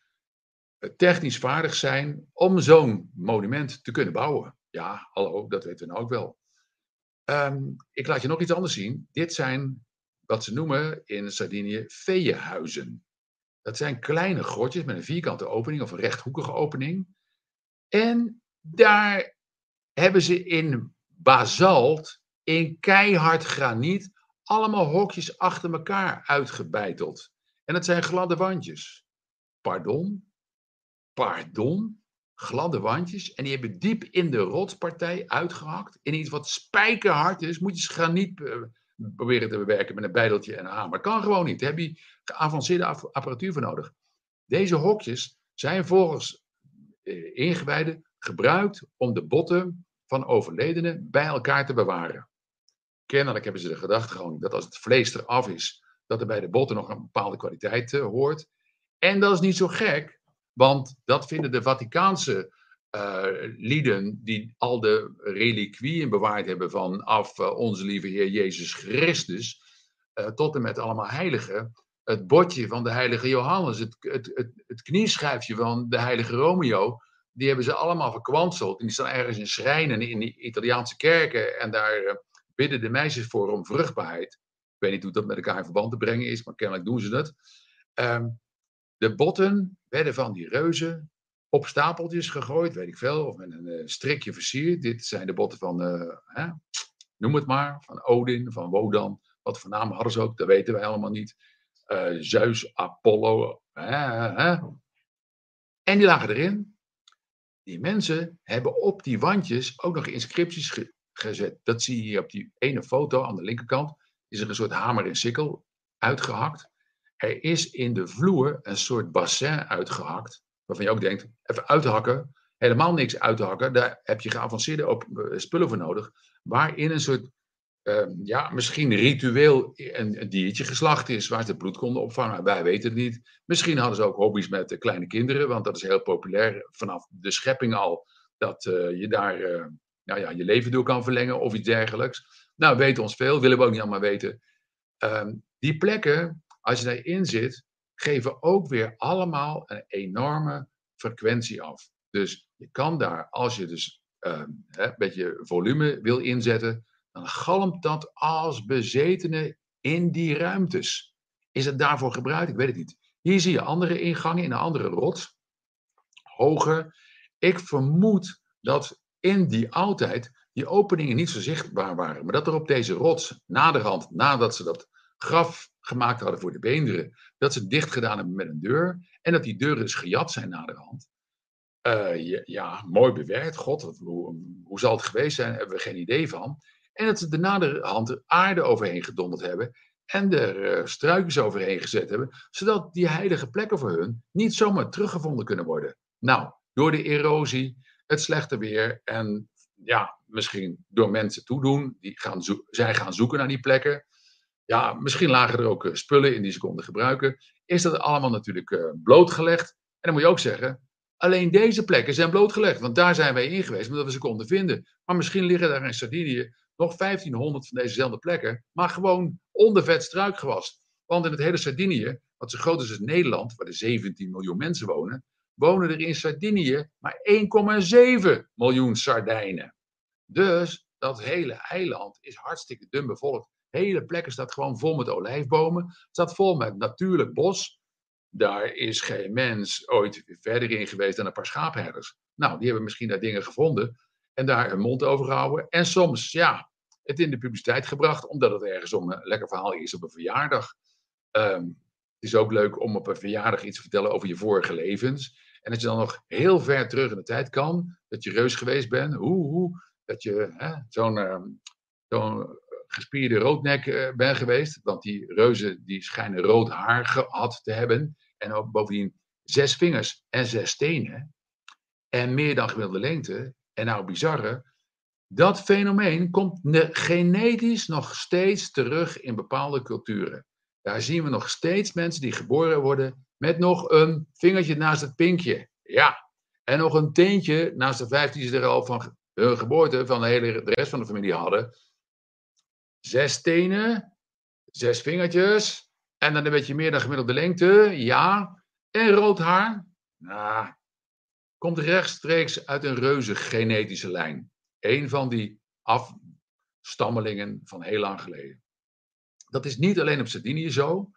eh, technisch vaardig zijn om zo'n monument te kunnen bouwen. Ja, hallo, dat weten we nou ook wel. Um, ik laat je nog iets anders zien. Dit zijn wat ze noemen in Sardinië veeënhuizen. Dat zijn kleine grotjes met een vierkante opening of een rechthoekige opening. En daar hebben ze in basalt, in keihard graniet, allemaal hokjes achter elkaar uitgebeiteld. En het zijn gladde wandjes. Pardon? Pardon? Gladde wandjes. En die hebben diep in de rotspartij uitgehakt. In iets wat spijkerhard is. Moet je graniet eh, proberen te bewerken met een bijdeltje en een hamer. Kan gewoon niet. Daar heb je geavanceerde apparatuur voor nodig. Deze hokjes zijn volgens eh, ingewijden gebruikt om de botten van overledenen bij elkaar te bewaren. Kennelijk hebben ze de gedachtegang dat als het vlees eraf is, dat er bij de botten nog een bepaalde kwaliteit uh, hoort. En dat is niet zo gek, want dat vinden de Vaticaanse uh, lieden die al de reliquieën bewaard hebben vanaf uh, onze lieve Heer Jezus Christus, uh, tot en met allemaal heiligen, het bordje van de heilige Johannes, het, het, het, knieschijfje van de heilige Romeo, die hebben ze allemaal verkwanseld. En die staan ergens in schrijnen in de Italiaanse kerken en daar bidden de meisjes voor om vruchtbaarheid. Ik weet niet hoe dat met elkaar in verband te brengen is, maar kennelijk doen ze dat. Um, de botten werden van die reuzen op stapeltjes gegooid, weet ik veel, of met een uh, strikje versierd. Dit zijn de botten van, uh, hè, noem het maar, van Odin, van Wodan. Wat voor namen hadden ze ook, dat weten wij allemaal niet. Uh, Zeus, Apollo. En die lagen erin. Die mensen hebben op die wandjes ook nog inscripties ge gezet. Dat zie je hier op die ene foto aan de linkerkant. Is er een soort hamer en sikkel uitgehakt. Er is in de vloer een soort bassin uitgehakt waarvan je ook denkt, even uithakken, helemaal niks uithakken, daar heb je geavanceerde op, uh, spullen voor nodig, waarin een soort ehm, ja, misschien ritueel een, een, diertje geslacht is waar ze het bloed konden opvangen. Wij weten het niet. Misschien hadden ze ook hobby's met kleine kinderen, want dat is heel populair vanaf de schepping al. Dat je daar nou ja, je leven door kan verlengen of iets dergelijks. Nou, weten ons veel, willen we ook niet allemaal weten. Ehm, die plekken, als je daarin zit, geven ook weer allemaal een enorme frequentie af. Dus je kan daar, als je dus um, een beetje volume wil inzetten, dan galmt dat als bezetene in die ruimtes. Is het daarvoor gebruikt? Ik weet het niet. Hier zie je andere ingangen in een andere rots. Hoger. Ik vermoed dat in die oudheid die openingen niet zo zichtbaar waren. Maar dat er op deze rots, naderhand, nadat ze dat graf gemaakt hadden voor de beenderen, dat ze dicht gedaan hebben met een deur. En dat die deuren dus gejat zijn naderhand. Uh, ja, mooi bewerkt. God, hoe, hoe, zal het geweest zijn? Hebben we geen idee van. En dat ze er naderhand de aarde overheen gedonderd hebben. En er uh, struikjes overheen gezet hebben. Zodat die heilige plekken voor hun niet zomaar teruggevonden kunnen worden. Nou, door de erosie, het slechte weer en ja, misschien door mensen toedoen. Die gaan zij gaan zoeken naar die plekken. Ja, misschien lagen er ook eh, spullen in die ze konden gebruiken. Is dat allemaal natuurlijk uh, blootgelegd. En dan moet je ook zeggen, alleen deze plekken zijn blootgelegd. Want daar zijn wij in geweest, omdat we ze konden vinden. Maar misschien liggen daar in Sardinië nog 1500 van dezezelfde plekken. Maar gewoon onder vet struikgewas. Want in het hele Sardinië, wat zo groot is als Nederland, waar er 17 miljoen mensen wonen, wonen er in Sardinië maar 1,7 miljoen Sardijnen. Dus dat hele eiland is hartstikke dun bevolkt. Hele plekken staat gewoon vol met olijfbomen. Staat vol met natuurlijk bos. Daar is geen mens ooit verder in geweest dan een paar schaapherders. Nou, die hebben misschien daar dingen gevonden en daar hun mond over gehouden. En soms, ja, het in de publiciteit gebracht, omdat het ergens om een lekker verhaal is op een verjaardag. Um, het is ook leuk om op een verjaardag iets te vertellen over je vorige levens. En dat je dan nog heel ver terug in de tijd kan, dat je reus geweest bent, hoe, hoe dat je zo'n uh, zo'n gespierde roodnek uh, bent geweest. Want die reuzen die schijnen rood haar gehad te hebben. En ook bovendien zes vingers en zes tenen. En meer dan gemiddelde lengte. En nou bizarre, dat fenomeen komt genetisch nog steeds terug in bepaalde culturen. Daar zien we nog steeds mensen die geboren worden met nog een vingertje naast het pinkje. Ja. En nog een teentje naast de vijf die ze er al van hun geboorte, van de, hele, de rest van de familie hadden. Zes tenen, zes vingertjes. En dan een beetje meer dan gemiddelde lengte. Ja. En rood haar. Nou, komt rechtstreeks uit een reuze genetische lijn. Een van die afstammelingen van heel lang geleden. Dat is niet alleen op Sardinië zo.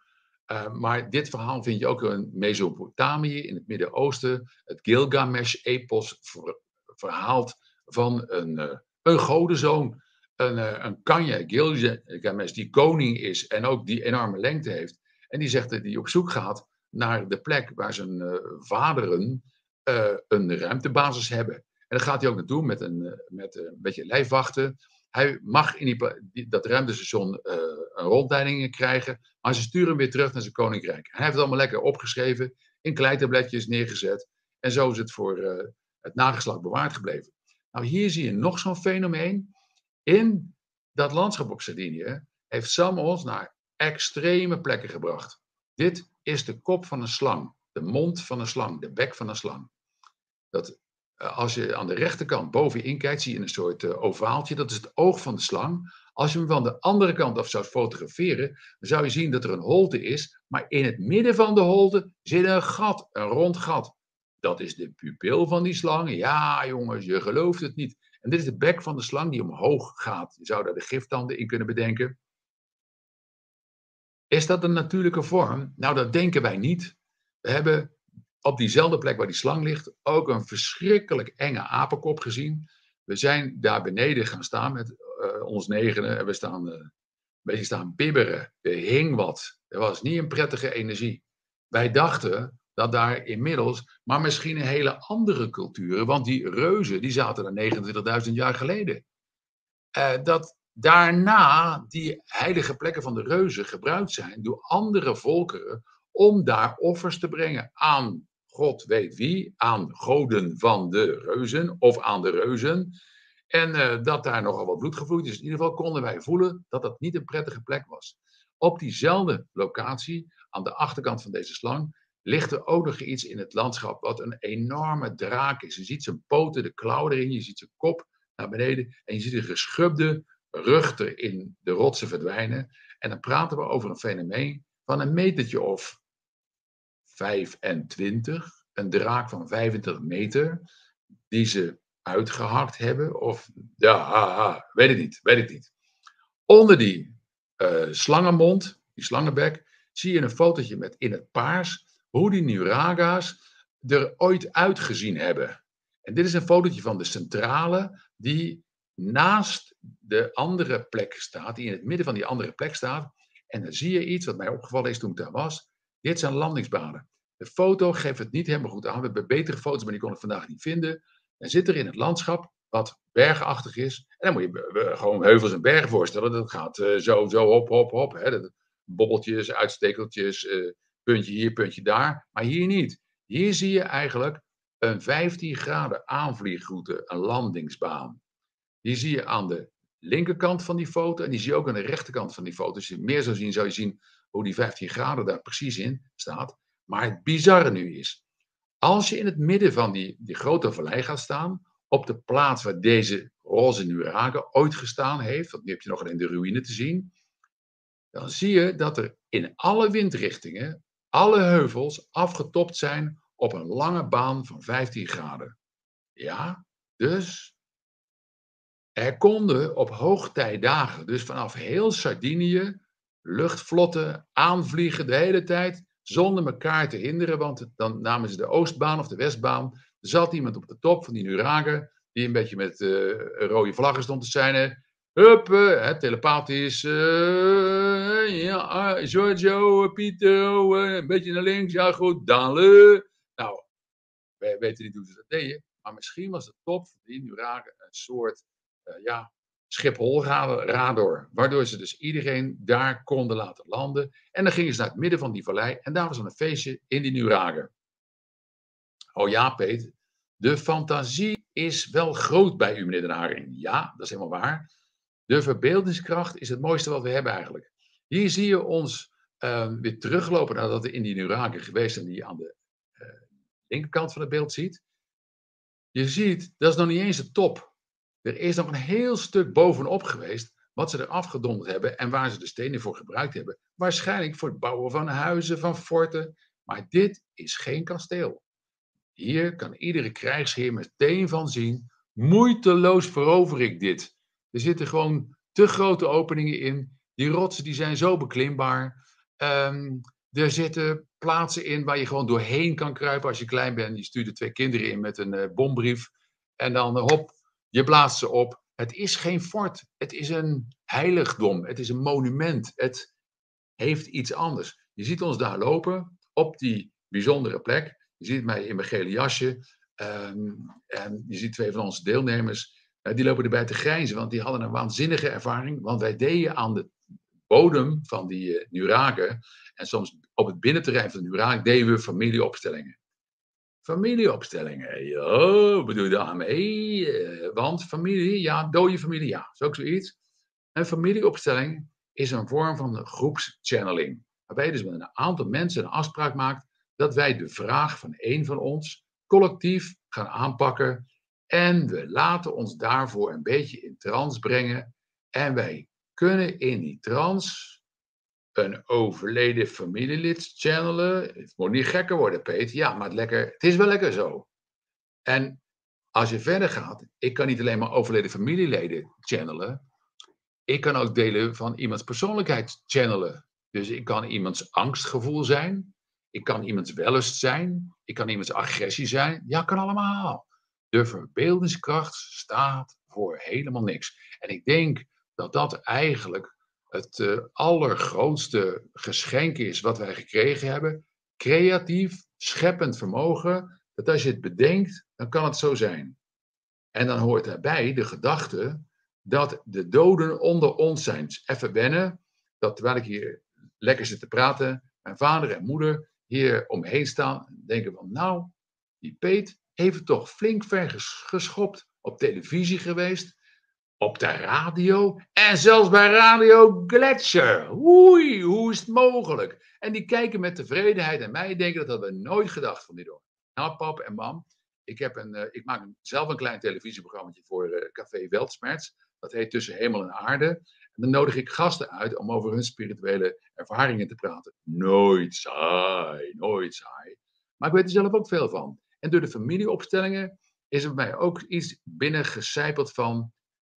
Uh, maar dit verhaal vind je ook in Mesopotamië, in het Midden-Oosten. Het Gilgamesh-epos ver, verhaalt van een, uh, een godenzoon. Een, uh, een Kanye, Gilgamesh, die koning is en ook die enorme lengte heeft. En die zegt dat hij op zoek gaat naar de plek waar zijn vaderen een ruimtebasis hebben. En dan gaat hij ook naartoe met een, met een beetje lijfwachten. Hij mag in die, dat ruimtestation een rondleiding krijgen, maar ze sturen hem weer terug naar zijn koninkrijk. Hij heeft het allemaal lekker opgeschreven, in kleitabletjes neergezet. En zo is het voor het nageslacht bewaard gebleven. Nou, hier zie je nog zo'n fenomeen. In dat landschap op Sardinië heeft Sam ons naar extreme plekken gebracht. Dit is de kop van een slang, de mond van een slang, de bek van een slang. Dat eh, als je aan de rechterkant bovenin kijkt, zie je een soort uh, ovaaltje. Dat is het oog van de slang. Als je hem van de andere kant af zou fotograferen, dan zou je zien dat er een holte is. Maar in het midden van de holte zit een gat, een rond gat. Dat is de pupil van die slang. Ja, jongens, je gelooft het niet. En dit is de bek van de slang die omhoog gaat. Je zou daar de giftanden in kunnen bedenken. Is dat een natuurlijke vorm? Nou, dat denken wij niet. We hebben op diezelfde plek waar die slang ligt ook een verschrikkelijk enge apenkop gezien. We zijn daar beneden gaan staan met uh, ons negenen en we staan een beetje staan bibberen. Er hing wat. Er was niet een prettige energie. Wij dachten dat daar inmiddels, maar misschien een hele andere cultuur, want die reuzen die zaten er 29.000 jaar geleden. Uh, dat daarna die heilige plekken van de reuzen gebruikt zijn door andere volkeren om daar offers te brengen aan God weet wie, aan goden van de reuzen of aan de reuzen. En eh, dat daar nogal wat bloed gevloeid is. In ieder geval konden wij voelen dat dat niet een prettige plek was. Op diezelfde locatie, aan de achterkant van deze slang, ligt er ook nog iets in het landschap wat een enorme draak is. Je ziet zijn poten, de klauwen erin, je ziet zijn kop naar beneden en je ziet een geschubde rug er in de rotsen verdwijnen. En dan praten we over een fenomeen van een metertje of 25, een draak van 25 meter, die ze uitgehakt hebben. Of, ja, weet ik niet, weet ik niet. Onder die uh, slangenmond, die slangenbek, zie je een fotootje met in het paars hoe die Nuraga's er ooit uitgezien hebben. En dit is een fotootje van de centrale die naast de andere plek staat, die in het midden van die andere plek staat. En dan zie je iets wat mij opgevallen is toen ik daar was. Dit zijn landingsbanen. De foto geeft het niet helemaal goed aan. We hebben betere foto's, maar die kon ik vandaag niet vinden. Dan zit er in het landschap wat bergachtig is. En dan moet je gewoon heuvels en bergen voorstellen. Dat gaat uh, zo, zo, hop, hop, hop. Hè. Bobbeltjes, uitstekeltjes, uh, puntje hier, puntje daar. Maar hier niet. Hier zie je eigenlijk een 15 graden aanvliegroute, een landingsbaan. Die zie je aan de linkerkant van die foto en die zie je ook aan de rechterkant van die foto. Als je meer zou zien, zou je zien hoe die 15 graden daar precies in staat. Maar het bizarre nu is, als je in het midden van die, die grote vallei gaat staan, op de plaats waar deze roze nuraga ooit gestaan heeft, want nu heb je nog alleen de ruïne te zien, dan zie je dat er in alle windrichtingen alle heuvels afgetopt zijn op een lange baan van 15 graden. Ja, dus er konden op hoogtijdagen, dus vanaf heel Sardinië, luchtvlotten aanvliegen de hele tijd zonder elkaar te hinderen, want dan namen ze de oostbaan of de westbaan. Er zat iemand op de top van die Nuragen, die een beetje met uh, rode vlaggen stond te zijn. Hup, telepathisch. Uh, ja, ah, Giorgio, Pieter, een beetje naar links. Ja, goed, Dale. Nou, wij weten niet hoe ze dat deden. Maar misschien was de top van die Nuragen een soort, ja, Schiphol-radar. Waardoor ze dus iedereen daar konden laten landen. En dan gingen ze naar het midden van die vallei. En daar was dan een feestje in die Nuragen. Oh ja, Peter. De fantasie is wel groot bij u, meneer Den Haring. Ja, dat is helemaal waar. De verbeeldingskracht is het mooiste wat we hebben eigenlijk. Hier zie je ons uh, weer teruglopen nadat we in die Nuragen geweest zijn, die je aan de uh, linkerkant van het beeld ziet. Je ziet, dat is nog niet eens de top. Er is nog een heel stuk bovenop geweest wat ze er afgedonderd hebben en waar ze de stenen voor gebruikt hebben. Waarschijnlijk voor het bouwen van huizen, van forten. Maar dit is geen kasteel. Hier kan iedere krijgsheer meteen van zien, moeiteloos verover ik dit. Er zitten gewoon te grote openingen in. Die rotsen die zijn zo beklimbaar. Um, er zitten plaatsen in waar je gewoon doorheen kan kruipen als je klein bent. Je stuurt er twee kinderen in met een uh, bombrief. En dan, uh, hop, je blaast ze op. Het is geen fort. Het is een heiligdom. Het is een monument. Het heeft iets anders. Je ziet ons daar lopen op die bijzondere plek. Je ziet mij in mijn gele jasje. Um, en je ziet twee van onze deelnemers. Uh, die lopen erbij te grijnzen, want die hadden een waanzinnige ervaring. Want wij deden aan de bodem van die uh, Nuragen. En soms op het binnenterrein van de Nuragen deden we familieopstellingen. Familieopstellingen. Ja, bedoel je daarmee? Uh, want familie, ja, dode familie, ja, is ook zoiets. Een familieopstelling is een vorm van groepschanneling. Waarbij je dus met een aantal mensen een afspraak maakt dat wij de vraag van één van ons collectief gaan aanpakken. En we laten ons daarvoor een beetje in trance brengen. En wij kunnen in die trance een overleden familielid channelen. Het moet niet gekker worden, Peter. Ja, maar het, lekker, het is wel lekker zo. En als je verder gaat, ik kan niet alleen maar overleden familieleden channelen. Ik kan ook delen van iemands persoonlijkheid channelen. Dus ik kan iemands angstgevoel zijn. Ik kan iemands wellust zijn. Ik kan iemands agressie zijn. Ja, kan allemaal. De verbeeldingskracht staat voor helemaal niks. En ik denk dat dat eigenlijk het uh, allergrootste geschenk is wat wij gekregen hebben. Creatief, scheppend vermogen. Dat als je het bedenkt, dan kan het zo zijn. En dan hoort daarbij de gedachte dat de doden onder ons zijn. Even wennen, dat terwijl ik hier lekker zit te praten, mijn vader en moeder hier omheen staan en denken van, nou, die Peet heeft toch flink ver geschopt, op televisie geweest, op de radio en zelfs bij Radio Gletscher. Oei, hoe is het mogelijk? En die kijken met tevredenheid naar mij en denken dat hadden we nooit gedacht van die door. Nou, pap en mam, ik, heb een, uh, ik maak zelf een klein televisieprogramma voor uh, Café Weltsmerts. Dat heet Tussen Hemel en Aarde. En dan nodig ik gasten uit om over hun spirituele ervaringen te praten. Nooit saai, nooit saai. Maar ik weet er zelf ook veel van. En door de familieopstellingen is er bij mij ook iets binnengecijpeld van.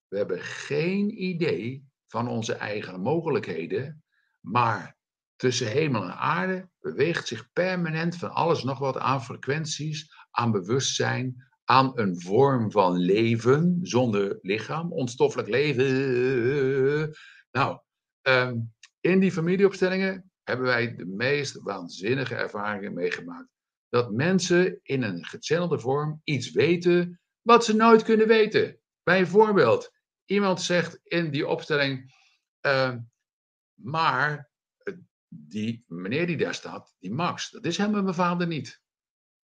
We hebben geen idee van onze eigen mogelijkheden, maar tussen hemel en aarde beweegt zich permanent van alles nog wat aan frequenties, aan bewustzijn, aan een vorm van leven zonder lichaam, onstoffelijk leven. Nou, ehm, in die familieopstellingen hebben wij de meest waanzinnige ervaringen meegemaakt. Dat mensen in een gechannelde vorm iets weten wat ze nooit kunnen weten. Bijvoorbeeld, iemand zegt in die opstelling, uh, maar die meneer die daar staat, die Max, dat is helemaal mijn vader niet.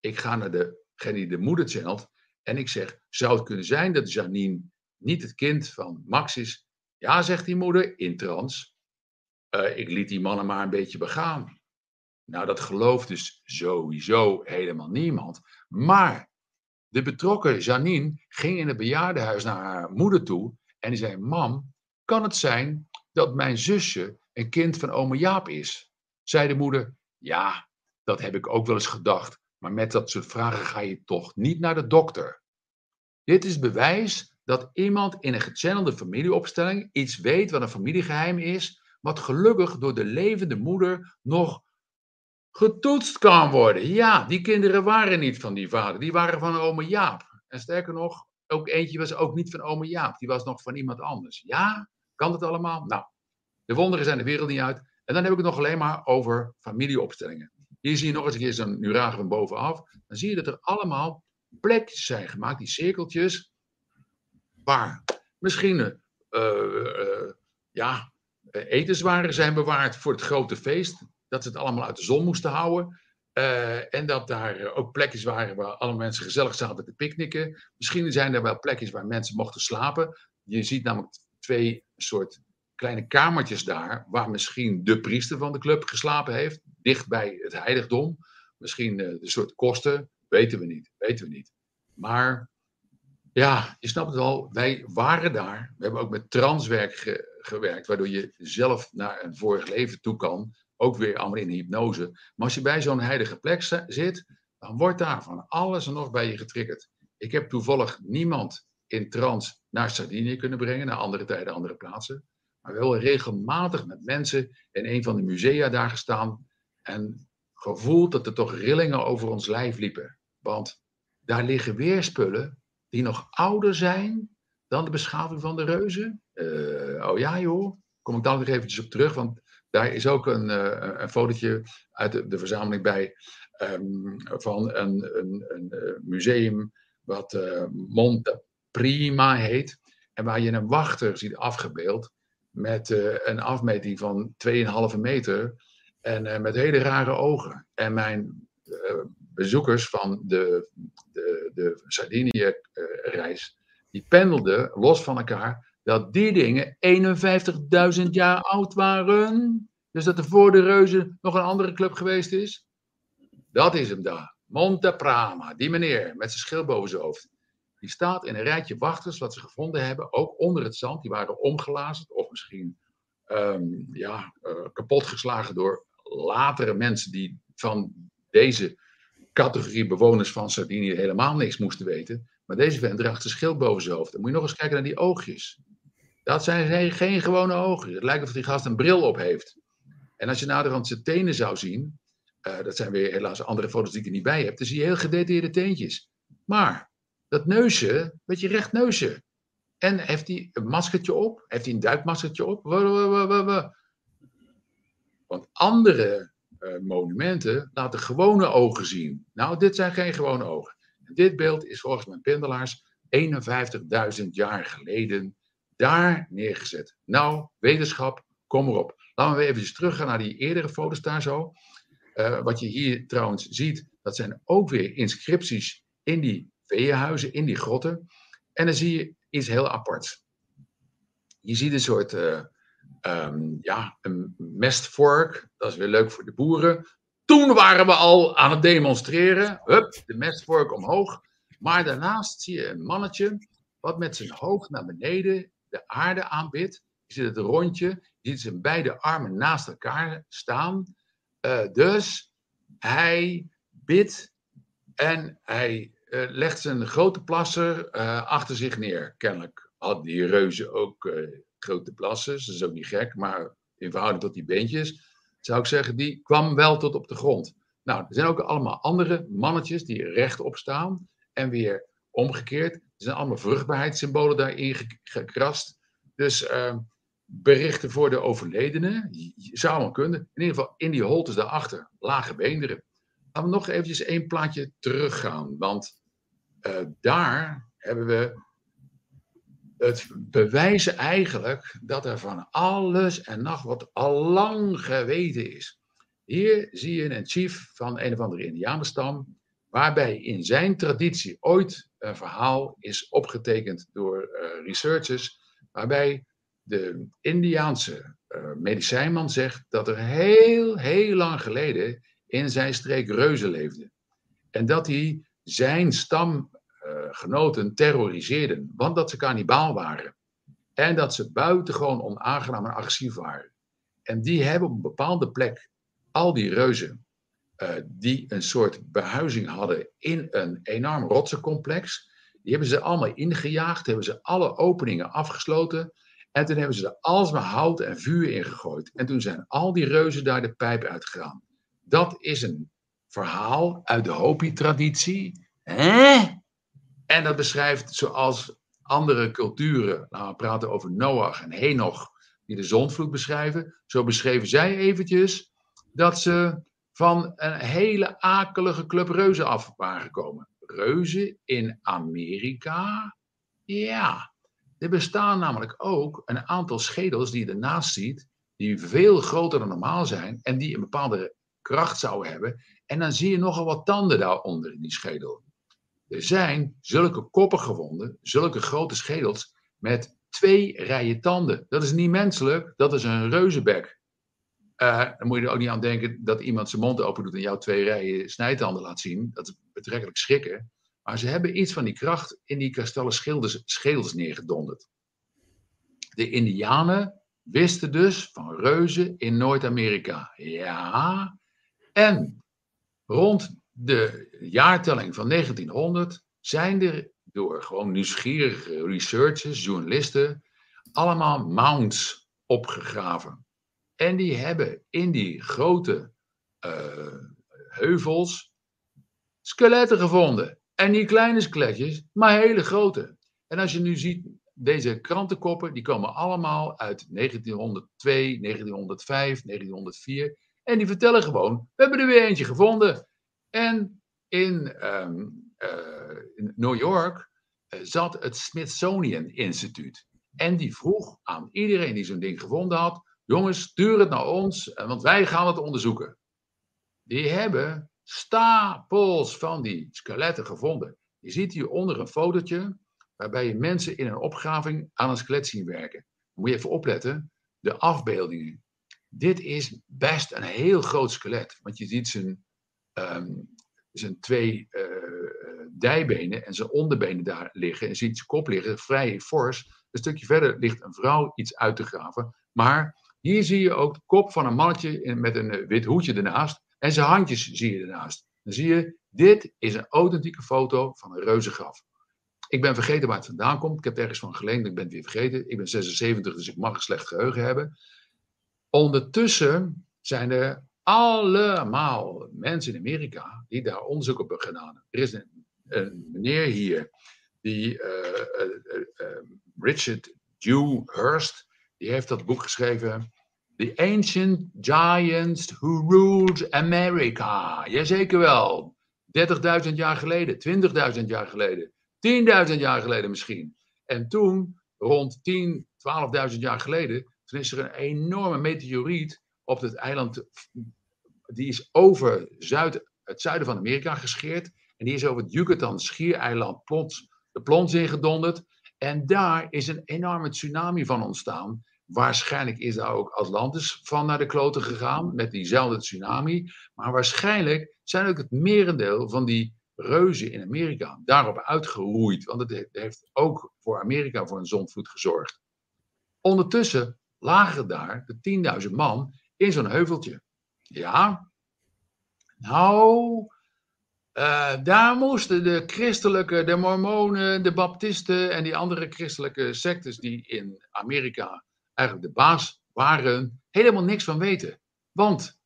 Ik ga naar degene die de moeder channelt en ik zeg, zou het kunnen zijn dat Janine niet het kind van Max is? Ja, zegt die moeder, in trans. Uh, ik liet die mannen maar een beetje begaan. Nou, dat gelooft dus sowieso helemaal niemand. Maar de betrokken Janine ging in het bejaardenhuis naar haar moeder toe en die zei: Mam, kan het zijn dat mijn zusje een kind van ome Jaap is? Zei de moeder: Ja, dat heb ik ook wel eens gedacht. Maar met dat soort vragen ga je toch niet naar de dokter. Dit is bewijs dat iemand in een gechannelde familieopstelling iets weet wat een familiegeheim is, wat gelukkig door de levende moeder nog getoetst kan worden. Ja, die kinderen waren niet van die vader, die waren van ome Jaap. En sterker nog, ook eentje was ook niet van ome Jaap, die was nog van iemand anders. Ja, kan dat allemaal? Nou, de wonderen zijn de wereld niet uit. En dan heb ik het nog alleen maar over familieopstellingen. Hier zie je nog eens een keer zo'n nuragen van bovenaf. Dan zie je dat er allemaal plekjes zijn gemaakt, die cirkeltjes, waar misschien uh, ja, etenswaren zijn bewaard voor het grote feest. Dat ze het allemaal uit de zon moesten houden. Uh, en dat daar ook plekjes waren waar alle mensen gezellig zaten te picknicken. Misschien zijn er wel plekjes waar mensen mochten slapen. Je ziet namelijk twee soort kleine kamertjes daar, waar misschien de priester van de club geslapen heeft, dicht bij het heiligdom. Misschien uh, de soort kosten, weten we niet, weten we niet. Maar ja, je snapt het al, wij waren daar. We hebben ook met transwerk ge gewerkt, waardoor je zelf naar een vorig leven toe kan. Ook weer allemaal in hypnose. Maar als je bij zo'n heilige plek zit, dan wordt daar van alles en nog bij je getriggerd. Ik heb toevallig niemand in trance naar Sardinië kunnen brengen, naar andere tijden, andere plaatsen. Maar wel regelmatig met mensen in een van de musea daar gestaan en gevoeld dat er toch rillingen over ons lijf liepen. Want daar liggen weer spullen die nog ouder zijn dan de beschaving van de reuzen. Uh, oh ja joh, kom ik dan nog eventjes op terug, want daar is ook een, uh, een fotootje uit de, verzameling bij um, van een, een, een, museum wat uh, Monte Prima heet. En waar je een wachter ziet afgebeeld met een afmeting van 2,5 meter en met hele rare ogen. En mijn bezoekers van de, de, de Sardinië-reis, die pendelden los van elkaar dat die dingen 51.000 jaar oud waren. Dus dat er voor de reuzen nog een andere club geweest is. Dat is hem daar. Monte Prama, die meneer met zijn schil boven zijn hoofd. Die staat in een rijtje wachters wat ze gevonden hebben, ook onder het zand. Die waren omgelazerd of misschien um, ja, uh, kapotgeslagen door latere mensen die van deze categorie bewoners van Sardinië helemaal niks moesten weten. Maar deze vent draagt een schild boven zijn hoofd. Dan moet je nog eens kijken naar die oogjes. Dat zijn geen gewone ogen. Het lijkt of die gast een bril op heeft. En als je naderhand zijn tenen zou zien, uh, dat zijn weer helaas andere foto's die ik er niet bij heb, dan zie je heel gedetailleerde teentjes. Maar dat neusje, weet je, recht neusje. En heeft hij een maskertje op? Heeft hij een duikmaskertje op? Want andere uh, monumenten laten gewone ogen zien. Nou, dit zijn geen gewone ogen. Dit beeld is volgens mijn pendelaars 51.000 jaar geleden daar neergezet. Nou, wetenschap, kom erop. Laten we even teruggaan naar die eerdere foto's daar zo. Uh, wat je hier trouwens ziet, dat zijn ook weer inscripties in die veehuizen, in die grotten. En dan zie je iets heel aparts. je ziet een soort ehm, ja, een mestvork. Dat is weer leuk voor de boeren. Toen waren we al aan het demonstreren. Hup, de mestvork omhoog. Maar daarnaast zie je een mannetje wat met zijn hoofd naar beneden de aarde aanbidt. Je ziet het rondje, je ziet zijn beide armen naast elkaar staan. Uh, dus hij bidt en hij uh, legt zijn grote plasser uh, achter zich neer. Kennelijk hadden die reuzen ook grote plassen, dat is ook niet gek, maar in verhouding tot die beentjes zou ik zeggen, die kwam wel tot op de grond. Nou, er zijn ook allemaal andere mannetjes die rechtop staan en weer omgekeerd. Er zijn allemaal vruchtbaarheidssymbolen daarin gekrast. Dus uh, berichten voor de overledenen, zou maar kunnen. In ieder geval in die holtes daarachter, lage beenderen. Laten we nog eventjes één plaatje teruggaan, want uh, daar hebben we het bewijzen eigenlijk dat er van alles en nog wat al lang geweten is. Hier zie je een chief van een of andere Indianenstam, waarbij in zijn traditie ooit verhaal is opgetekend door uh, researchers, waarbij de Indiaanse uh, medicijnman zegt dat er heel, heel lang geleden in zijn streek reuzen leefden. En dat hij zijn stamgenoten terroriseerden, want dat ze kannibaal waren. En dat ze buitengewoon onaangenaam en agressief waren. En die hebben op een bepaalde plek al die reuzen, uh, die een soort behuizing hadden in een enorm rotsencomplex, die hebben ze allemaal ingejaagd, hebben ze alle openingen afgesloten. En toen hebben ze er alsmaar hout en vuur in gegooid. En toen zijn al die reuzen daar de pijp uitgegaan. Dat is een verhaal uit de Hopi-traditie. En dat beschrijft zoals andere culturen, nou, we praten over Noach en Henoch, die de zondvloed beschrijven. Zo beschreven zij eventjes dat ze van een hele akelige club reuzen af waren gekomen. Reuzen in Amerika? Ja, er bestaan namelijk ook een aantal schedels die je ernaast ziet, die veel groter dan normaal zijn en die een bepaalde kracht zouden hebben. En dan zie je nogal wat tanden daaronder in die schedel. Er zijn zulke koppen gevonden, zulke grote schedels met twee rijen tanden. Dat is niet menselijk, dat is een reuzenbek. Uh, dan moet je er ook niet aan denken dat iemand zijn mond open doet en jou twee rijen snijtanden laat zien. Dat is betrekkelijk schrikken. Maar ze hebben iets van die kracht in die kristallen schedels, schedels neergedonderd. De Indianen wisten dus van reuzen in Noord-Amerika. Ja, en rond de jaartelling van 1900 zijn er door gewoon nieuwsgierige researchers, journalisten, allemaal mounds opgegraven. En die hebben in die grote uh, heuvels skeletten gevonden. En niet kleine skeletjes, maar hele grote. En als je nu ziet, deze krantenkoppen, die komen allemaal uit 1902, 1905, 1904. En die vertellen gewoon, we hebben er weer eentje gevonden. En in, um, uh, in New York uh, zat het Smithsonian Instituut. En die vroeg aan iedereen die zo'n ding gevonden had, jongens, stuur het naar ons, eh, want wij gaan het onderzoeken. Die hebben stapels van die skeletten gevonden. Je ziet hieronder een fotootje waarbij je mensen in een opgraving aan een skelet zien werken. Moet je even opletten, de afbeeldingen. Dit is best een heel groot skelet, want je ziet zijn, um, zijn twee uh, dijbenen en zijn onderbenen daar liggen. En je ziet zijn kop liggen, vrij fors. Een stukje verder ligt een vrouw iets uit te graven. Maar hier zie je ook de kop van een mannetje met een eh, wit hoedje ernaast. En zijn handjes zie je ernaast. Dan zie je, dit is een authentieke foto van een reuzengraf. Ik ben vergeten waar het vandaan komt. Ik heb ergens van geleend, ik ben het weer vergeten. Ik ben 76, dus ik mag een slecht geheugen hebben. Ondertussen zijn er allemaal mensen in Amerika die daar onderzoek op hebben gedaan. Er is een, meneer hier, die uh, uh, uh, Richard Dewhurst, die heeft dat boek geschreven. The Ancient Giants Who Ruled America. Jazeker wel. 30.000 jaar geleden, 20.000 jaar geleden, 10.000 jaar geleden misschien. En toen, rond 10, 12.000 jaar geleden, toen is er een enorme meteoriet op het eiland. Die is over zuid, het zuiden van Amerika gescheerd. En die is over het Yucatan schiereiland plots, de plons ingedonderd. En daar is een enorme tsunami van ontstaan. Waarschijnlijk is daar ook Atlantis van naar de kloten gegaan met diezelfde tsunami. Maar waarschijnlijk zijn ook het merendeel van die reuzen in Amerika daarop uitgeroeid. Want het heeft ook voor Amerika voor een zondvloed gezorgd. Ondertussen lagen daar de 10.000 man in zo'n heuveltje. Ja, nou, uh, daar moesten de christelijke, de mormonen, de baptisten en die andere christelijke sectes die in Amerika eigenlijk de baas waren, helemaal niks van weten. Want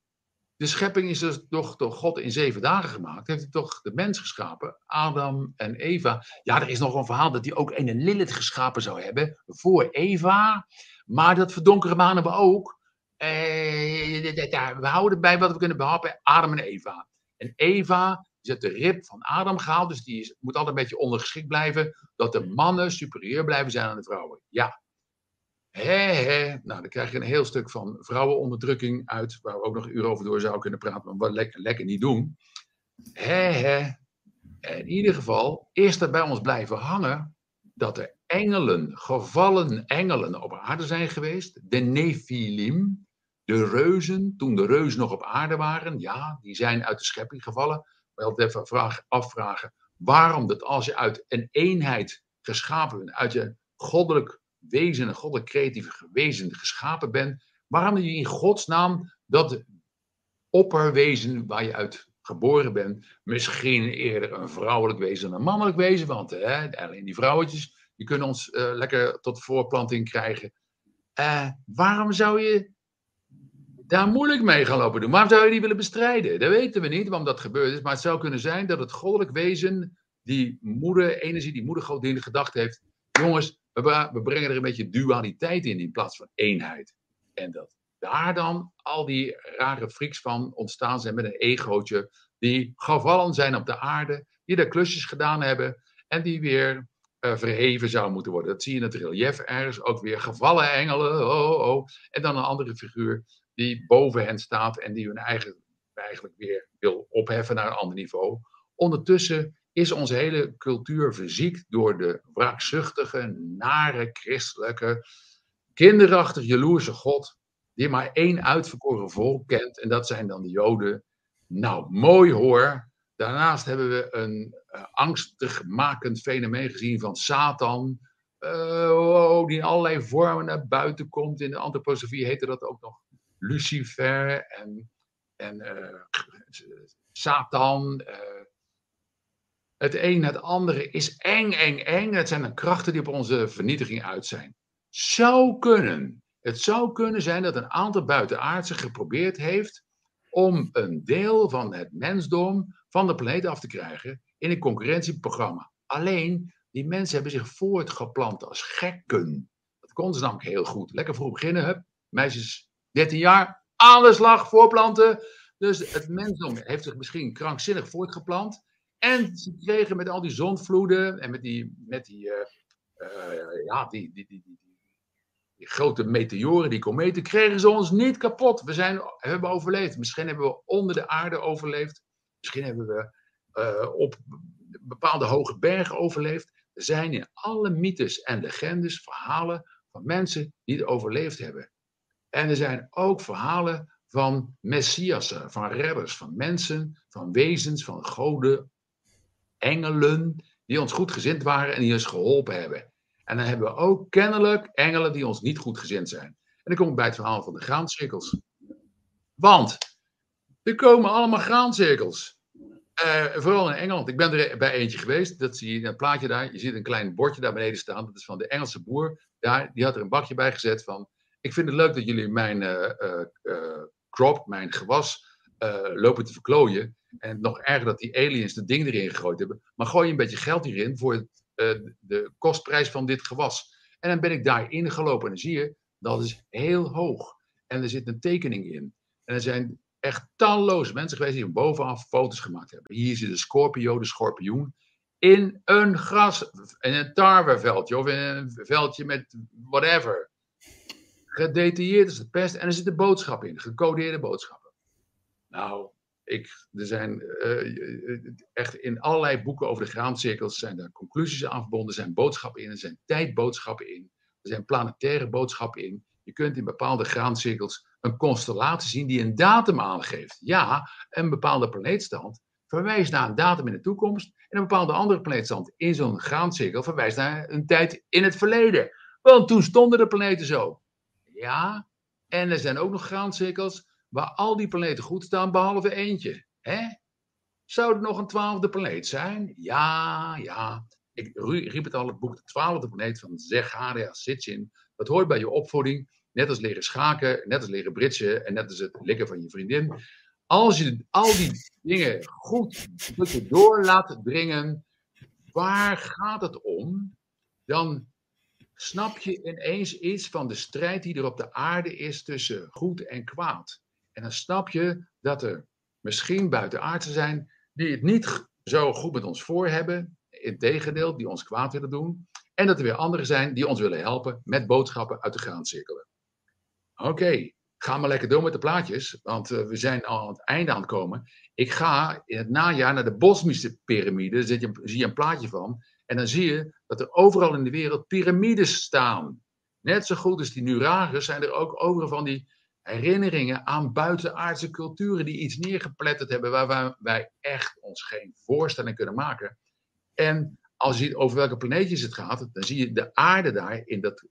de schepping is dus toch door God in zeven dagen gemaakt. Heeft hij toch de mens geschapen, Adam en Eva. Ja, er is nog een verhaal dat hij ook een Lilith geschapen zou hebben voor Eva. Maar dat verdonkere manen we ook. Eh, we houden bij wat we kunnen behappen, Adam en Eva. En Eva is uit de rib van Adam gehaald, dus die moet altijd een beetje ondergeschikt blijven, dat de mannen superieur blijven zijn aan de vrouwen. Ja. Hé, hé. Nou, dan krijg je een heel stuk van vrouwenonderdrukking uit, waar we ook nog een uur over door zouden kunnen praten, maar wat lekker, lekker niet doen. Hé, hé. In ieder geval is er bij ons blijven hangen dat er engelen, gevallen engelen op aarde zijn geweest, de Nephilim, de reuzen, toen de reuzen nog op aarde waren, ja, die zijn uit de schepping gevallen. We altijd even vraag, afvragen waarom dat als je uit een eenheid geschapen bent, uit je goddelijk wezen, een goddelijk creatieve wezen geschapen bent, waarom je in godsnaam dat opperwezen waar je uit geboren bent, misschien eerder een vrouwelijk wezen dan een mannelijk wezen, want hè, alleen die vrouwtjes, die kunnen ons uh, lekker tot voorplanting krijgen. Uh, waarom zou je daar moeilijk mee gaan lopen doen. Waarom zou je die willen bestrijden? Dat weten we niet waarom dat gebeurd is. Maar het zou kunnen zijn dat het goddelijk wezen, die moeder, energie, die moedergodin gedacht heeft. Jongens, we, brengen er een beetje dualiteit in in plaats van eenheid. En dat daar dan al die rare freaks van ontstaan zijn met een egootje. Die gevallen zijn op de aarde, die daar klusjes gedaan hebben. En die weer uh, verheven zou moeten worden. Dat zie je in het relief ergens. Ook weer gevallen engelen. Oh. oh. En dan een andere figuur die boven hen staat en die hun eigen eigenlijk weer wil opheffen naar een ander niveau. Ondertussen is onze hele cultuur verziekt door de wraakzuchtige, nare, christelijke, kinderachtig jaloerse God, die maar één uitverkoren volk kent, en dat zijn dan de Joden. Nou, mooi hoor. Daarnaast hebben we een uh, angstig makend fenomeen gezien van Satan, uh, oh, die in allerlei vormen naar buiten komt. In de antroposofie heette dat ook nog Lucifer en, en uh, Satan. Het een het andere is eng, eng, eng. Het zijn de krachten die op onze vernietiging uit zijn. Zou kunnen. Het zou kunnen zijn dat een aantal buitenaardse geprobeerd heeft om een deel van het mensdom van de planeet af te krijgen in een concurrentieprogramma. Alleen, die mensen hebben zich voortgeplant als gekken. Dat konden ze namelijk heel goed. Lekker vroeg beginnen, hup, meisjes 13 jaar, aan de slag, voorplanten. Dus het mensdom heeft zich misschien krankzinnig voortgeplant. En ze kregen met al die zondvloeden en met die, met die, uh, uh, ja, die, die, die, die, grote meteoren, die kometen, kregen ze ons niet kapot. We zijn, hebben overleefd. Misschien hebben we onder de aarde overleefd. Misschien hebben we uh, op bepaalde hoge bergen overleefd. Er zijn in alle mythes en legendes verhalen van mensen die het overleefd hebben. En er zijn ook verhalen van messiassen, van redders, van mensen, van wezens, van goden, engelen, die ons goed gezind waren en die ons geholpen hebben. En dan hebben we ook kennelijk engelen die ons niet goed gezind zijn. En dan kom ik bij het verhaal van de graancirkels. Want er komen allemaal graancirkels. Uh, vooral in Engeland. Ik ben er bij eentje geweest. Dat zie je in het plaatje daar. Je ziet een klein bordje daar beneden staan. Dat is van de Engelse boer. Daar, die had er een bakje bij gezet van ik vind het leuk dat jullie mijn uh, crop, mijn gewas, lopen te verklooien. En nog erger dat die aliens de ding erin gegooid hebben. Maar gooi een beetje geld hierin voor het, de kostprijs van dit gewas. En dan ben ik daarin gelopen en dan zie je, dat is heel hoog. En er zit een tekening in. En er zijn echt talloze mensen geweest die bovenaf foto's gemaakt hebben. Hier zit de scorpio, de schorpioen, in een gras, in een tarweveldje of in een veldje met whatever gedetailleerd als de pest. En er zitten boodschappen in, gecodeerde boodschappen. Nou, ik, er zijn uh, echt in allerlei boeken over de graancirkels zijn er conclusies aan verbonden, er zijn boodschappen in, er zijn tijdboodschappen in, er zijn planetaire boodschappen in. Je kunt in bepaalde graancirkels een constellatie zien die een datum aangeeft. Ja, een bepaalde planeetstand verwijst naar een datum in de toekomst en een bepaalde andere planeetstand in zo'n graancirkel verwijst naar een tijd in het verleden. Want toen stonden de planeten zo. Ja, en er zijn ook nog graancirkels waar al die planeten goed staan, behalve eentje. Hè? Zou er nog een twaalfde planeet zijn? Ja, ja. Ik riep het al, het boek De Twaalfde Planeet van Zecharia Sitchin. Dat hoort bij je opvoeding. Net als leren schaken, net als leren britsen en net als het likken van je vriendin. Als je al die dingen goed door laat dringen, waar gaat het om? Dan snap je ineens iets van de strijd die er op de aarde is tussen goed en kwaad. En dan snap je dat er misschien buitenaardse zijn die het niet zo goed met ons voor hebben. Integendeel, die ons kwaad willen doen. En dat er weer anderen zijn die ons willen helpen met boodschappen uit de graancirkelen. Oké, ga maar lekker door met de plaatjes, want uh, we zijn al aan het einde aan het komen. Ik ga in het najaar naar de Bosmische piramide, daar je, zie je een plaatje van. En dan zie je dat er overal in de wereld piramides staan. Net zo goed als die Nuragers zijn er ook overal van die herinneringen aan buitenaardse culturen die iets neergepletterd hebben waar wij echt ons geen voorstelling kunnen maken. En als je ziet over welke planeetjes het gaat, dan zie je de aarde daar in dat,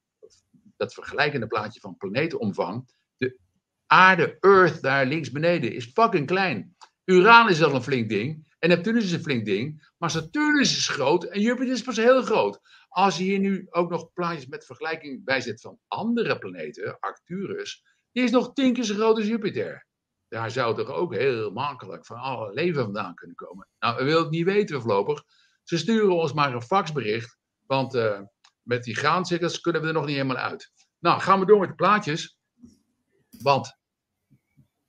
dat vergelijkende plaatje van planeetomvang. De aarde, Earth, daar links beneden, is fucking klein. Uranus is al een flink ding. En Neptunus is een flink ding. Maar Saturnus is groot en Jupiter is pas heel groot. Als je hier nu ook nog plaatjes met vergelijking bijzet van andere planeten, Arcturus, die is nog tien keer zo groot als Jupiter. Daar zou toch ook heel makkelijk van alle leven vandaan kunnen komen. Nou, we willen het niet weten voorlopig. Ze sturen ons maar een faxbericht, want uh, met die graancirkels kunnen we er nog niet helemaal uit. Nou, gaan we door met de plaatjes. Want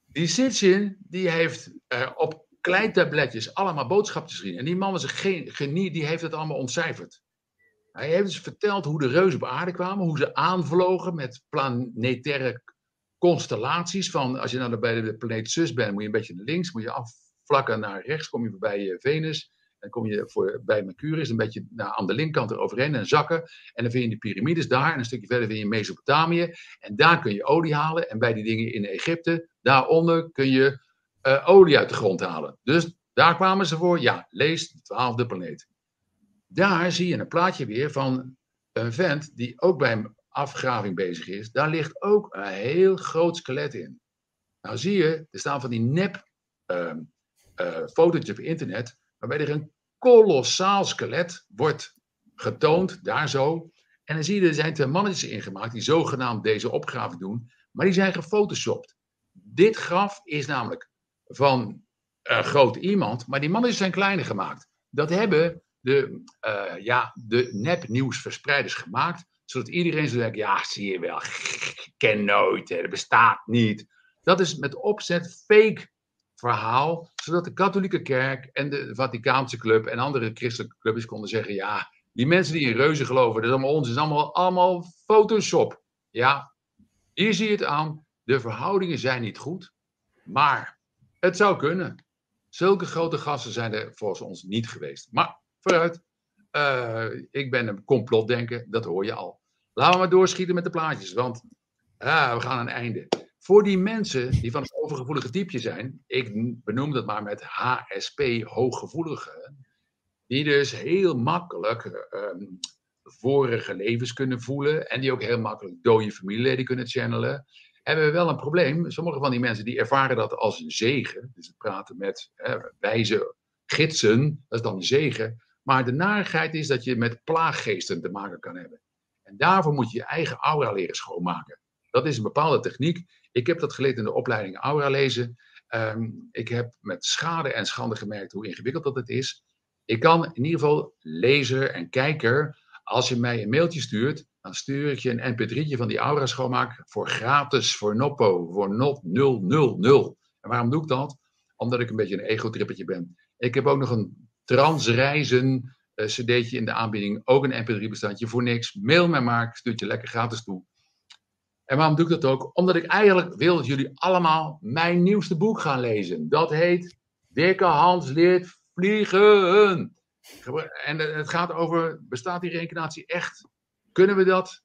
die Sitchin, die heeft uh, op kleintabletjes allemaal boodschappen gezien. En die man was een genie, die heeft het allemaal ontcijferd. Hij heeft dus verteld hoe de reuzen op aarde kwamen, hoe ze aanvlogen met planetaire constellaties. Van als je nou bij de planeet Zus bent, moet je een beetje naar links, moet je afvlakken naar rechts, kom je voorbij eh, Venus. Dan kom je voor, bij Mercurius een beetje naar, aan de linkerkant eroverheen en zakken. En dan vind je de piramides daar. En een stukje verder vind je Mesopotamië. En daar kun je olie halen. En bij die dingen in Egypte, daaronder kun je uh, olie uit de grond halen. Dus daar kwamen ze voor. Ja, lees de twaalfde planeet. Daar zie je een plaatje weer van een vent die ook bij afgraving bezig is, daar ligt ook een heel groot skelet in. Nou zie je, er staan van die nep uh, uh, op internet, waarbij er een kolossaal skelet wordt getoond, daar zo. En dan zie je, er zijn twee mannetjes ingemaakt die zogenaamd deze opgave doen, maar die zijn gefotoshopt. Dit graf is namelijk van een groot iemand, maar die mannetjes zijn kleiner gemaakt. Dat hebben de, uh, ja, de nepnieuwsverspreiders gemaakt, zodat iedereen zo denkt, ja, zie je wel, ken nooit, hè, bestaat niet. Dat is met opzet fake verhaal, zodat de katholieke kerk en de Vaticaanse club en andere christelijke clubs konden zeggen, ja, die mensen die in reuzen geloven, dat is allemaal ons, is allemaal, allemaal Photoshop. Ja, hier zie je het aan, de verhoudingen zijn niet goed, maar het zou kunnen. Zulke grote gasten zijn er volgens ons niet geweest. Maar vooruit, uh, ik ben een complotdenker, dat hoor je al. Laten we maar doorschieten met de plaatjes, want we gaan aan het einde. Voor die mensen die van het overgevoelige type zijn, ik benoem dat maar met HSP, hooggevoelige, die dus heel makkelijk uh, vorige levens kunnen voelen en die ook heel makkelijk dode familieleden kunnen channelen, hebben we wel een probleem. Sommige van die mensen die ervaren dat als een zegen, dus het praten met wijze gidsen, dat is dan een zegen. Maar de narigheid is dat je met plaaggeesten te maken kan hebben. En daarvoor moet je je eigen aura leren schoonmaken. Dat is een bepaalde techniek. Ik heb dat geleerd in de opleiding aura lezen. Um, ik heb met schade en schande gemerkt hoe ingewikkeld dat het is. Ik kan in ieder geval lezer en kijker, als je mij een mailtje stuurt, dan stuur ik je een mp3'tje van die aura schoonmaak voor gratis, voor noppo, voor not 000. En waarom doe ik dat? Omdat ik een beetje een ego-trippetje ben. Ik heb ook nog een transreizen uh, cd'tje in de aanbieding. Ook een mp3 bestandje voor niks. Mail mij maar, ik stuur je lekker gratis toe. En waarom doe ik dat ook? Omdat ik eigenlijk wil dat jullie allemaal mijn nieuwste boek gaan lezen. Dat heet Dikke Hans leert vliegen. En het gaat over, bestaat die reïncarnatie echt? Kunnen we dat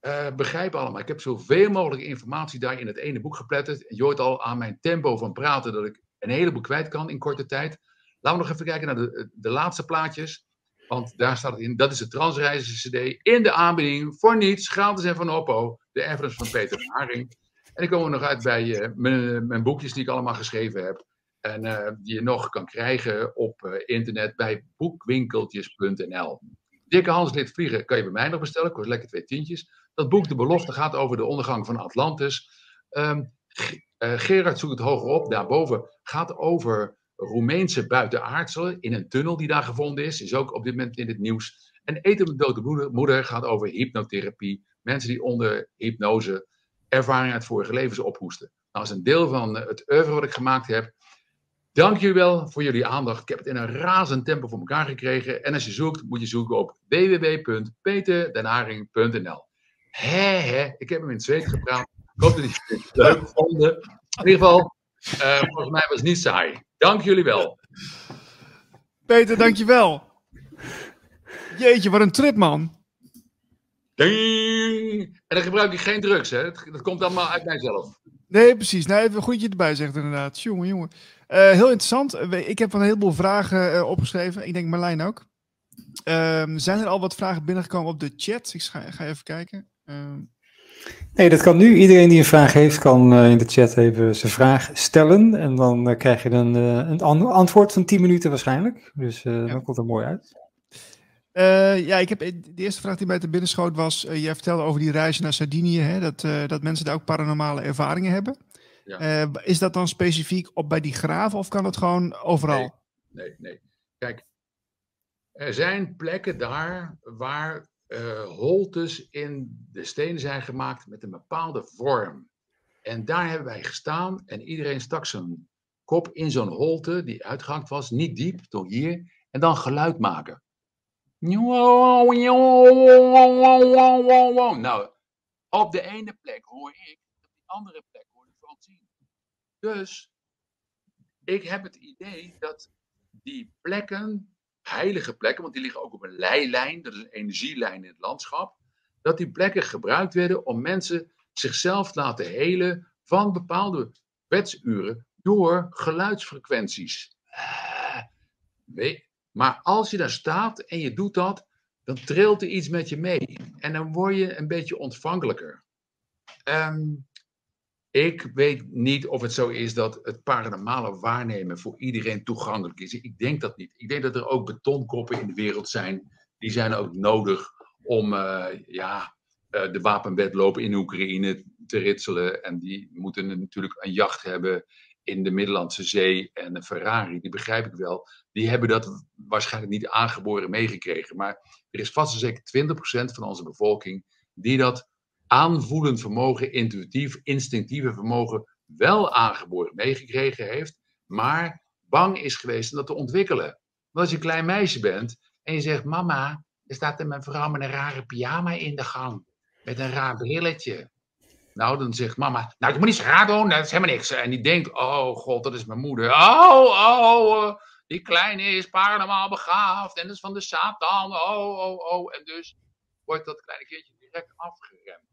uh, begrijpen allemaal? Ik heb zoveel mogelijk informatie daar in het ene boek gepletterd. Je hoort al aan mijn tempo van praten dat ik een heleboel kwijt kan in korte tijd. Laten we nog even kijken naar de, de laatste plaatjes. Want daar staat het in. Dat is de Transreizen CD in de aanbieding. Voor niets, gratis en van Oppo. De Everest van Peter Haring. En ik kom er nog uit bij uh, mijn, mijn, boekjes die ik allemaal geschreven heb. En uh, die je nog kan krijgen op internet bij boekwinkeltjes.nl. Dikke Hans Lid Vliegen kan je bij mij nog bestellen. Kost lekker twee tientjes. Dat boek De Belofte gaat over de ondergang van Atlantis. Um, Gerard zoekt het hoger op. Daarboven gaat over Roemeense buitenaardselen in een tunnel die daar gevonden is. Is ook op dit moment in het nieuws. En Eten de Dode Moeder gaat over hypnotherapie. Mensen die onder hypnose ervaring uit vorige levens ophoesten. Nou, dat is een deel van het oeuvre wat ik gemaakt heb. Dank jullie wel voor jullie aandacht. Ik heb het in een razend tempo voor elkaar gekregen. En als je zoekt, moet je zoeken op www.peterdenharing.nl. Hé, hé, ik heb hem in het zweet gepraat. Ik hoop dat jullie het leuk vonden. In ieder geval, uh, volgens mij was het niet saai. Dank jullie wel. Peter, dankjewel. Jeetje, wat een trip, man. Ding. En dan gebruik ik geen drugs, hè? Dat, komt allemaal uit mijzelf. Nee, precies. Nou, even goed je erbij zegt, inderdaad. Jongen, jongen. Uh, heel interessant. Ik heb een heleboel vragen uh, opgeschreven. Ik denk Marlijn ook. Uh, zijn er al wat vragen binnengekomen op de chat? Ik ga, ga even kijken. Nee, dat kan nu. Iedereen die een vraag heeft, kan uh, in de chat even zijn vraag stellen. En dan uh, krijg je een, uh, een antwoord van 10 minuten waarschijnlijk. Dus ja. dan komt er mooi uit. ja, ik heb, de eerste vraag die mij te binnen schoot was, jij vertelde over die reis naar Sardinië, hè, dat, dat mensen daar ook paranormale ervaringen hebben. Ja. is dat dan specifiek op bij die graven of kan dat gewoon overal? Nee, nee, nee. Kijk, er zijn plekken daar waar uh, holtes in de stenen zijn gemaakt met een bepaalde vorm. En daar hebben wij gestaan en iedereen stak zijn kop in zo'n holte die uitgehakt was, niet diep, tot hier, en dan geluid maken. Nou, op de ene plek hoor ik, op de andere plek hoor ik Francine. Dus ik heb het idee dat die plekken heilige plekken, want die liggen ook op een leilijn, dat is een energielijn in het landschap, dat die plekken gebruikt werden om mensen zichzelf te laten helen van bepaalde wetsuren door geluidsfrequenties. Uh, maar als je daar staat en je doet dat, dan trilt er iets met je mee. En dan word je een beetje ontvankelijker. Um, ik weet niet of het zo is dat het paranormale waarnemen voor iedereen toegankelijk is. Ik denk dat niet. Ik denk dat er ook betonkoppen in de wereld zijn. Die zijn ook nodig om uh, ja, uh, de wapenwetloop in Oekraïne te ritselen. En die moeten natuurlijk een jacht hebben in de Middellandse Zee en een Ferrari. Die begrijp ik wel. Die hebben dat waarschijnlijk niet aangeboren meegekregen. Maar er is vast en zeker 20% van onze bevolking die dat aanvoelend vermogen, intuïtief, instinctieve vermogen wel aangeboren meegekregen heeft, maar bang is geweest om dat te ontwikkelen. Want als je een klein meisje bent en je zegt: Mama, er staat een mevrouw met een rare pyjama in de gang, met een raar brilletje. Nou, dan zegt mama, nou, je moet niet zo raar doen, dat is helemaal niks. En die denkt, oh god, dat is mijn moeder. Oh, oh, uh, die kleine is paranormaal begaafd en dat is van de Satan. Oh, oh, oh. En dus wordt dat kleine kindje direct afgeremd.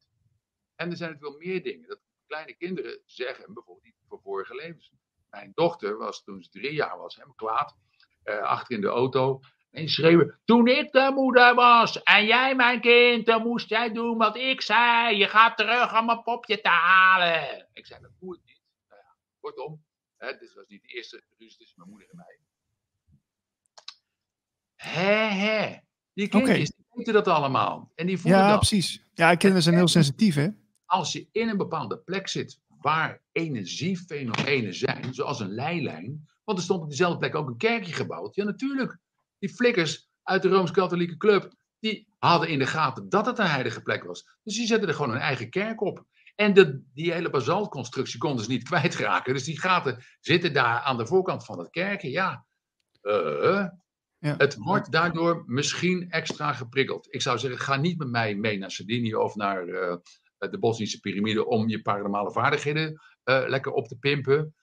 En er zijn natuurlijk wel meer dingen. Dat kleine kinderen zeggen, bijvoorbeeld niet voor vorige levens. Mijn dochter was toen ze drie jaar was, helemaal kwaad, uh, achter in de auto. En schreeuwen, toen ik de moeder was en jij mijn kind, dan moest jij doen wat ik zei. Je gaat terug om mijn popje te halen. Ik zei, dat moet niet. Nou ja, kortom, hè, dit was niet de eerste ruzie tussen mijn moeder en mij. Hé, hé. Die kindjes, okay. die weten dat allemaal. En die voelen ja, dat. precies. Ja, kinderen zijn heel sensitief, hè? Als je in een bepaalde plek zit waar energiefenomenen zijn, zoals een leilijn, want er stond op diezelfde plek ook een kerkje gebouwd. Ja, natuurlijk. Die flikkers uit de Rooms-Katholieke Club, die hadden in de gaten dat het een heilige plek was. Dus die zetten er gewoon een eigen kerk op. En de, die hele basaltconstructie konden ze niet kwijtraken. Dus die gaten zitten daar aan de voorkant van het kerkje. Ja, uh, ja. Het wordt daardoor misschien extra geprikkeld. Ik zou zeggen, ga niet met mij mee naar Sardinië of naar uh, de Bosnische piramide om je paranormale vaardigheden lekker op te pimpen.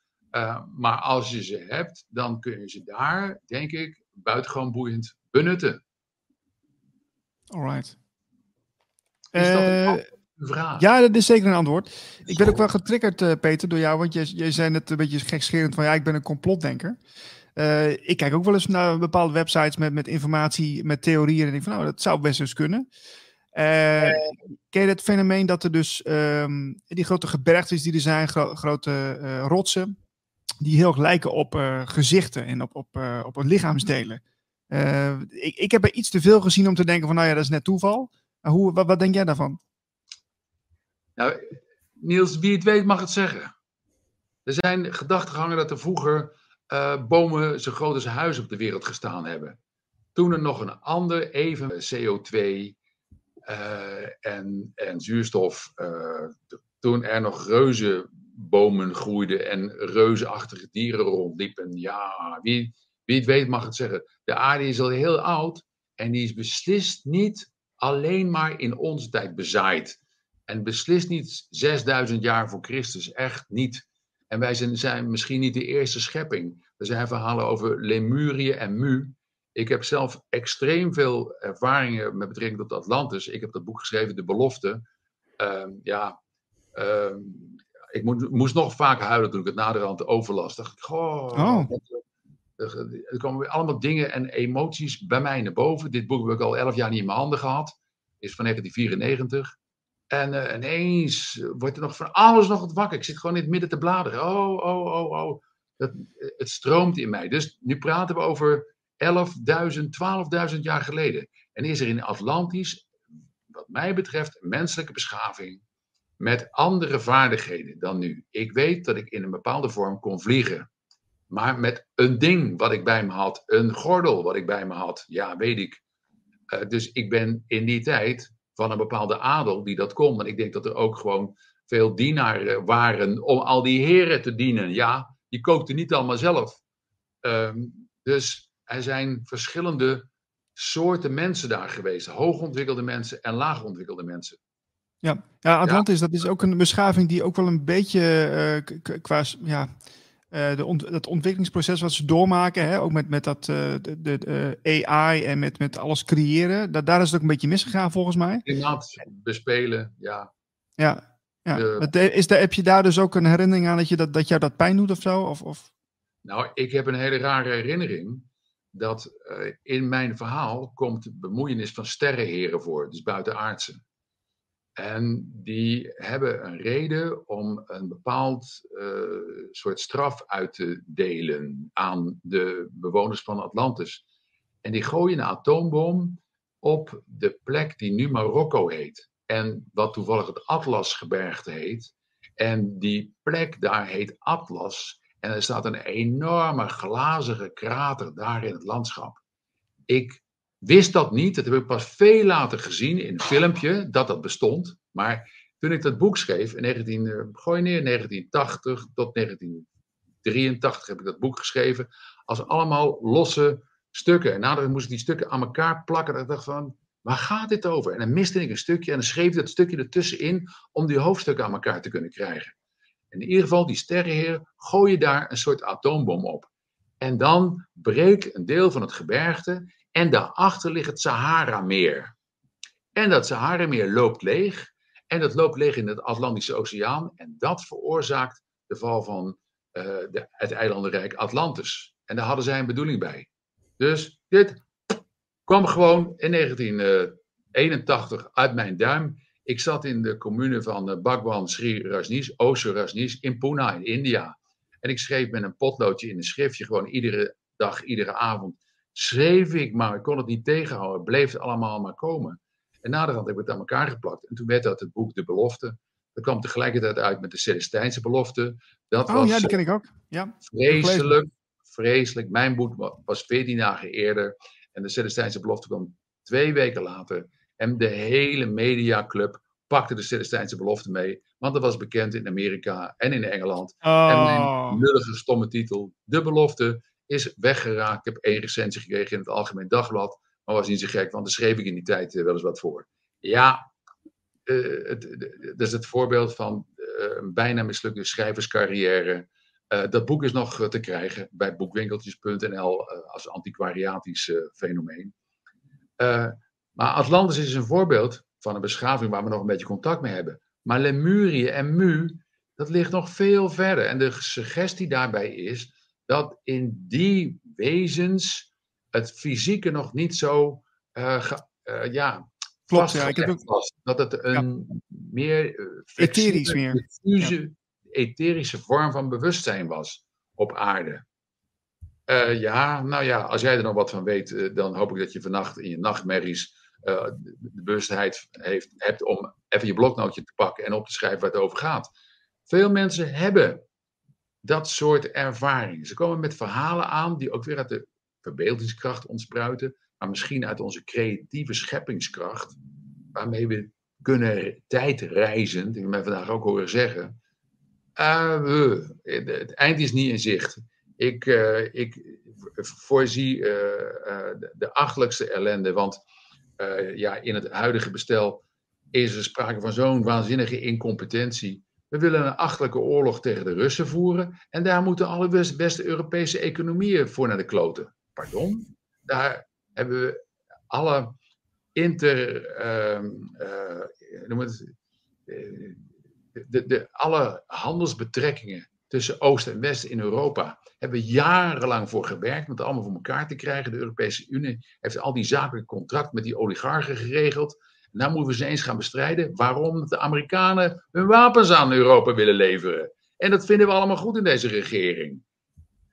maar als je ze hebt, dan kun je ze daar, denk ik, buitengewoon boeiend benutten. Alright. Is dat een vraag? Ja, dat is zeker een antwoord. Ik ben ook wel getriggerd, Peter, door jou, want je, je zei net een beetje gekscherend van ja, ik ben een complotdenker. Uh, ik kijk ook wel eens naar bepaalde websites met, met informatie, met theorieën. En denk van, nou, dat zou best eens kunnen. Uh, ken je het fenomeen dat er dus um, die grote gebergtes die er zijn, gro grote uh, rotsen, die heel erg lijken op gezichten en op, op, op lichaamsdelen. ik, ik heb er iets te veel gezien om te denken van, nou ja, dat is net toeval. hoe, wat, wat denk jij daarvan? Nou, Niels, wie het weet mag het zeggen. Er zijn gedachtegangen dat er vroeger uh, bomen zo groot als huis op de wereld gestaan hebben. Toen er nog een ander even CO2 uh, eh, en, en zuurstof, uh, toen er nog reuzenbomen groeiden en reuzenachtige dieren rondliepen. Ja, wie, wie het weet mag het zeggen. De aarde is al heel oud en die is beslist niet alleen maar in onze tijd bezaaid. En beslist niet 6000 jaar voor Christus, echt niet. En wij zijn, zijn misschien niet de eerste schepping. Er zijn verhalen over Lemurië en Mu. Ik heb zelf extreem veel ervaringen met betrekking tot Atlantis. Ik heb dat boek geschreven, De Belofte. Uh, ja, uh, ik moest nog vaak huilen toen ik het naderhand overlas. Dacht ik, oh, oh. Er komen weer allemaal dingen en emoties bij mij naar boven. Dit boek heb ik al elf jaar niet in mijn handen gehad. Is van 1994. En uh, ineens wordt er nog van alles nog wat wakker. Ik zit gewoon in het midden te bladeren. Oh, oh, oh, oh. Dat, het stroomt in mij. Dus nu praten we over 11.000, 12.000 jaar geleden. En is er in Atlantis, wat mij betreft, menselijke beschaving met andere vaardigheden dan nu. Ik weet dat ik in een bepaalde vorm kon vliegen. Maar met een ding wat ik bij me had, een gordel wat ik bij me had, ja, weet ik. Uh, dus ik ben in die tijd van een bepaalde adel die dat kon. En ik denk dat er ook gewoon veel dienaren waren om al die heren te dienen. Ja, die kookte niet allemaal zelf. Um, dus er zijn verschillende soorten mensen daar geweest. Hoogontwikkelde mensen en laagontwikkelde mensen. Ja, ja Atlantis, ja. dat is ook een beschaving die ook wel een beetje uh, qua ja, uh, de ont dat ontwikkelingsproces wat ze doormaken, hè, ook met, met dat, uh, de, de AI en met, met alles creëren, dat, daar is het ook een beetje misgegaan volgens mij. Bespelen, ja. Ja, ja. De... Is daar, heb je daar dus ook een herinnering aan dat, je dat, dat jou dat pijn doet of zo? Of, of? Nou, ik heb een hele rare herinnering dat uh, in mijn verhaal komt bemoeienis van sterrenheren voor, dus buitenaardse. En die hebben een reden om een bepaald uh, soort straf uit te delen aan de bewoners van Atlantis. En die gooien een atoombom op de plek die nu Marokko heet. En wat toevallig het Atlasgebergte heet. En die plek daar heet Atlas. En er staat een enorme glazige krater daar in het landschap. Ik wist dat niet. Dat heb ik pas veel later gezien in een filmpje dat dat bestond. Maar toen ik dat boek schreef in 19, uh, gooi neer, 1980 tot 1983 heb ik dat boek geschreven. Als allemaal losse stukken. En nadat moest ik die stukken aan elkaar plakken. Dat ik dacht van, waar gaat dit over? En dan miste ik een stukje en dan schreef ik dat stukje ertussenin om die hoofdstukken aan elkaar te kunnen krijgen. In ieder geval, die sterrenheer, gooi je daar een soort atoombom op. En dan breekt een deel van het gebergte en daarachter ligt het Sahara-meer. En dat Sahara-meer loopt leeg. En dat loopt leeg in het Atlantische Oceaan. En dat veroorzaakt de val van uh, de, het eilandenrijk Atlantis. En daar hadden zij een bedoeling bij. Dus dit kwam gewoon in 1981 uit mijn duim. Ik zat in de commune van uh, Bhagwan Sri Rajneesh, Osho Rajneesh, in Pune in India. En ik schreef met een potloodje in een schriftje, gewoon iedere dag, iedere avond schreef ik, maar ik kon het niet tegenhouden. Het bleef allemaal maar komen. En naderhand heb ik het aan elkaar geplakt. En toen werd dat het boek De Belofte. Dat kwam tegelijkertijd uit met de Celestijnse Belofte. Dat oh was, ja, die ken ik ook. Ja, vreselijk, vreselijk. Mijn boek was 14 dagen eerder. En de Celestijnse Belofte kwam twee weken later. En de hele mediaclub pakte de Celestijnse Belofte mee. Want dat was bekend in Amerika en in Engeland. Oh. En mijn lullige, stomme titel, De Belofte, is weggeraakt. Ik heb één recensie gekregen in het Algemeen Dagblad. Maar was niet zo gek, want daar schreef ik in die tijd eh, wel eens wat voor. Ja, het, dat is het voorbeeld van een bijna mislukte schrijverscarrière. dat boek is nog te krijgen bij boekwinkeltjes.nl als antiquariatisch fenomeen. Maar Atlantis is een voorbeeld van een beschaving waar we nog een beetje contact mee hebben. Maar Lemurië en Mu, dat ligt nog veel verder. En de suggestie daarbij is dat in die wezens het fysieke nog niet zo uh, uh, ja, Klopt, ja, ik heb ook... was. Dat het een meer uh, etherisch meer. Diffuse, etherische vorm van bewustzijn was op aarde. ja, nou ja, als jij er nog wat van weet, dan hoop ik dat je vannacht in je nachtmerries de bewustheid heeft, hebt om even je bloknootje te pakken en op te schrijven waar het over gaat. Veel mensen hebben dat soort ervaringen. Ze komen met verhalen aan die ook weer uit de verbeeldingskracht ontspruiten, maar misschien uit onze creatieve scheppingskracht, waarmee we kunnen tijdreizen, die we mij vandaag ook horen zeggen. Uh, het eind is niet in zicht. Ik, ik voorzie de, de achtelijkste ellende, want ja, in het huidige bestel is er sprake van zo'n waanzinnige incompetentie we willen een achtelijke oorlog tegen de Russen voeren. En daar moeten alle West-Europese economieën voor naar de kloten. Pardon? Daar hebben we alle inter. Uh, uh, noem het, de, de, alle handelsbetrekkingen tussen Oost en West in Europa hebben we jarenlang voor gewerkt om het allemaal voor elkaar te krijgen. De Europese Unie heeft al die zakelijke contract met die oligarchen geregeld. Nou moeten we ze eens gaan bestrijden waarom de Amerikanen hun wapens aan Europa willen leveren. En dat vinden we allemaal goed in deze regering.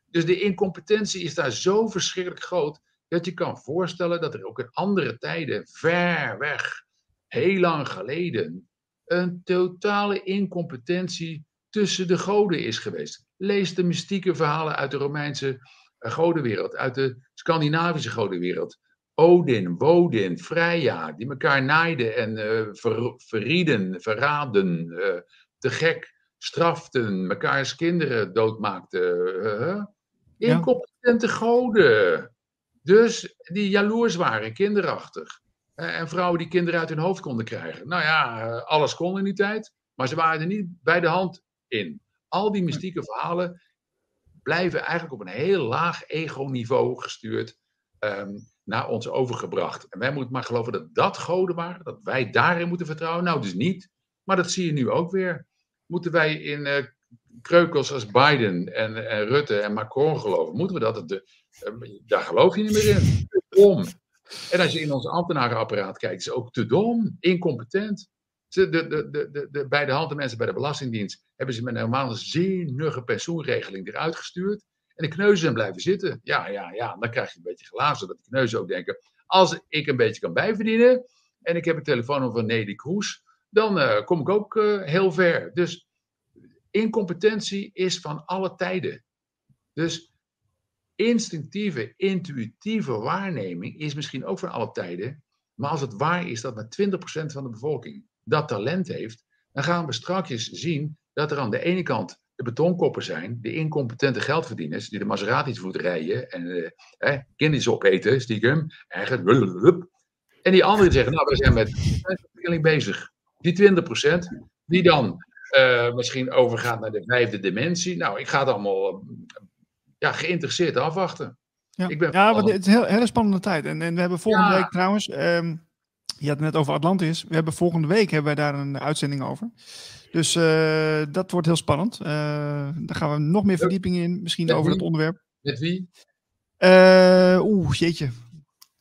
Dus de incompetentie is daar zo verschrikkelijk groot dat je kan voorstellen dat er ook in andere tijden, ver weg, heel lang geleden, een totale incompetentie tussen de goden is geweest. Lees de mystieke verhalen uit de Romeinse eh, godenwereld, uit de Scandinavische godenwereld. Odin, Wodin, Freya, die elkaar naaiden en uh, ver, verrieden, verraden, uh, te gek straften, mekaars kinderen doodmaakten. Uh, incompetente ja. goden. Dus die jaloers waren, kinderachtig. en vrouwen die kinderen uit hun hoofd konden krijgen. Nou ja, alles kon in die tijd, maar ze waren er niet bij de hand in. Al die mystieke verhalen blijven eigenlijk op een heel laag ego-niveau gestuurd. Um, naar ons overgebracht. En wij moeten maar geloven dat dat goden waren, dat wij daarin moeten vertrouwen. Nou, dus niet. Maar dat zie je nu ook weer. Moeten wij in uh, kreukels als Biden en, en, Rutte en Macron geloven? Moeten we dat? De, uh, daar geloof je niet meer in. Dom. En als je in ons ambtenarenapparaat kijkt, is ook te dom, incompetent. De, de, de, de, bij de hand de mensen bij de Belastingdienst hebben ze met een normale zinnige pensioenregeling eruit gestuurd. En de kneuzen zijn blijven zitten. Ja, ja, ja. Dan krijg je een beetje glazen dat de kneuzen ook denken. Als ik een beetje kan bijverdienen. En ik heb een telefoonnummer van Nelly Kroes. Dan uh, kom ik ook uh, heel ver. Dus incompetentie is van alle tijden. Dus instinctieve, intuïtieve waarneming is misschien ook van alle tijden. Maar als het waar is dat maar 20% van de bevolking dat talent heeft, dan gaan we straks zien dat er aan de ene kant de betonkoppen zijn, de incompetente geldverdieners die de Maseratis voet rijden en uh, eh, kindjes opeten, stiekem, eigenlijk. En die anderen zeggen, nou, we zijn met ontwikkeling bezig. Die 20%, die dan uh, misschien overgaat naar de vijfde dimensie. Nou, ik ga het allemaal ja, geïnteresseerd afwachten. Ja, ik ben ja het is een heel, hele spannende tijd. En, en we hebben volgende ja. week trouwens, um, je had het net over Atlantis. We hebben volgende week hebben wij daar een uitzending over. Dus uh, dat wordt heel spannend. Uh, daar gaan we nog meer verdieping in, misschien Met over wie? het onderwerp. Met wie? Uh, Oeh, jeetje.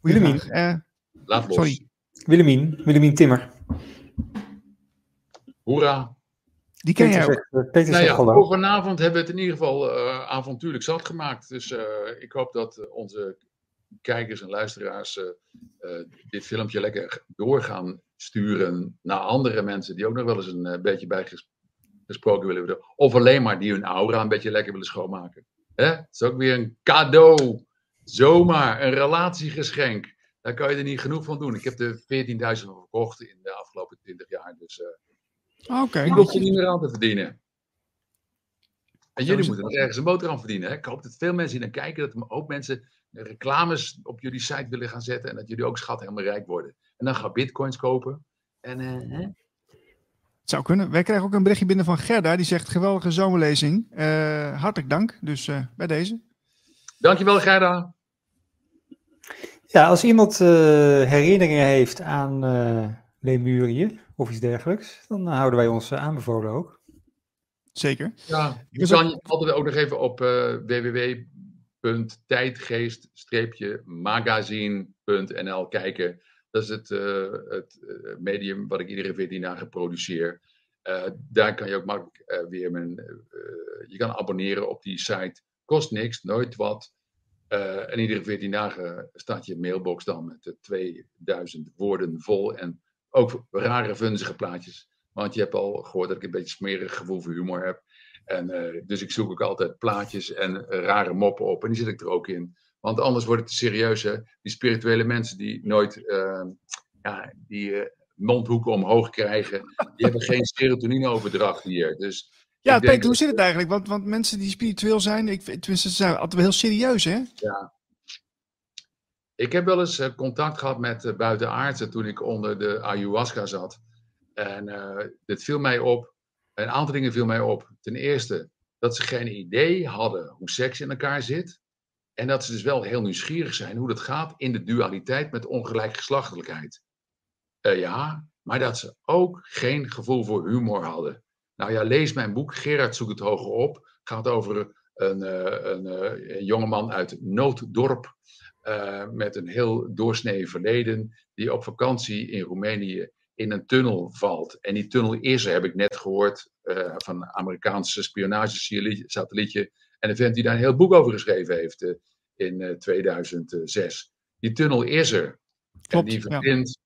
Willemien. Laat los. sorry. Willemien, Willemien Timmer. Hoera. Die ken jij ook. zegt, Peter Nou ja, vanavond hebben we het in ieder geval uh, avontuurlijk zat gemaakt. Dus uh, ik hoop dat onze kijkers en luisteraars dit filmpje lekker door gaan sturen naar andere mensen die ook nog wel eens een uh, beetje bijgesproken willen worden. Of alleen maar die hun aura een beetje lekker willen schoonmaken. Hè? Het is ook weer een cadeau. Zomaar een relatiegeschenk. Daar kan je er niet genoeg van doen. Ik heb er 14.000 van verkocht in de afgelopen 20 jaar. Dus uh, Oké. ik hoef er niet meer aan te verdienen. En jullie moeten er ergens een boterham verdienen. Hè? Ik hoop dat veel mensen die dan kijken, dat er ook mensen reclames op jullie site willen gaan zetten. En dat jullie ook schat helemaal rijk worden. En dan ga bitcoins kopen. En, uh, zou kunnen. Wij krijgen ook een berichtje binnen van Gerda. Die zegt geweldige zomerlezing. Uh, hartelijk dank. Dus uh, bij deze. Dankjewel Gerda. Ja, als iemand uh, herinneringen heeft aan Lemurië of iets dergelijks, dan houden wij ons aanbevolen ook. Zeker. Ja, je kan je altijd ook nog even op www.tijdgeest-magazine.nl kijken dat is het, uh, het uh, medium wat ik iedere 14 dagen produceer. Uh, daar kan je ook makkelijk weer mijn. je kan abonneren op die site. Kost niks, nooit wat. en iedere 14 dagen staat je mailbox dan met 2000 woorden vol. En ook rare, vunzige plaatjes. Want je hebt al gehoord dat ik een beetje smerig gevoel voor humor heb. En, dus ik zoek ook altijd plaatjes en rare moppen op. En die zet ik er ook in. Want anders wordt het serieus. Hè? Die spirituele mensen die nooit uh, ja, die uh, mondhoeken omhoog krijgen, die hebben geen serotonineoverdracht hier. Dus ja, Peter, hoe zit het eigenlijk? Want, want mensen die spiritueel zijn, ik, tenminste, ze zijn altijd wel heel serieus, hè? Ja. Ik heb wel eens contact gehad met buitenaardsen toen ik onder de ayahuasca zat. En uh, dit viel mij op. Een aantal dingen viel mij op. Ten eerste dat ze geen idee hadden hoe seks in elkaar zit. En dat ze dus wel heel nieuwsgierig zijn hoe dat gaat in de dualiteit met ongelijkgeslachtelijkheid. Uh, ja, maar dat ze ook geen gevoel voor humor hadden. Nou ja, lees mijn boek, Gerard zoekt het hoger op. Gaat over een, uh, een, uh, een jongeman uit Nooddorp. met een heel doorsnee verleden. Die op vakantie in Roemenië in een tunnel valt. En die tunnel is er, heb ik net gehoord, van een Amerikaanse spionagesatellietje en een vent die daar een heel boek over geschreven heeft uh, in uh, eh, 2006. Die tunnel is er. Klopt, en die verbindt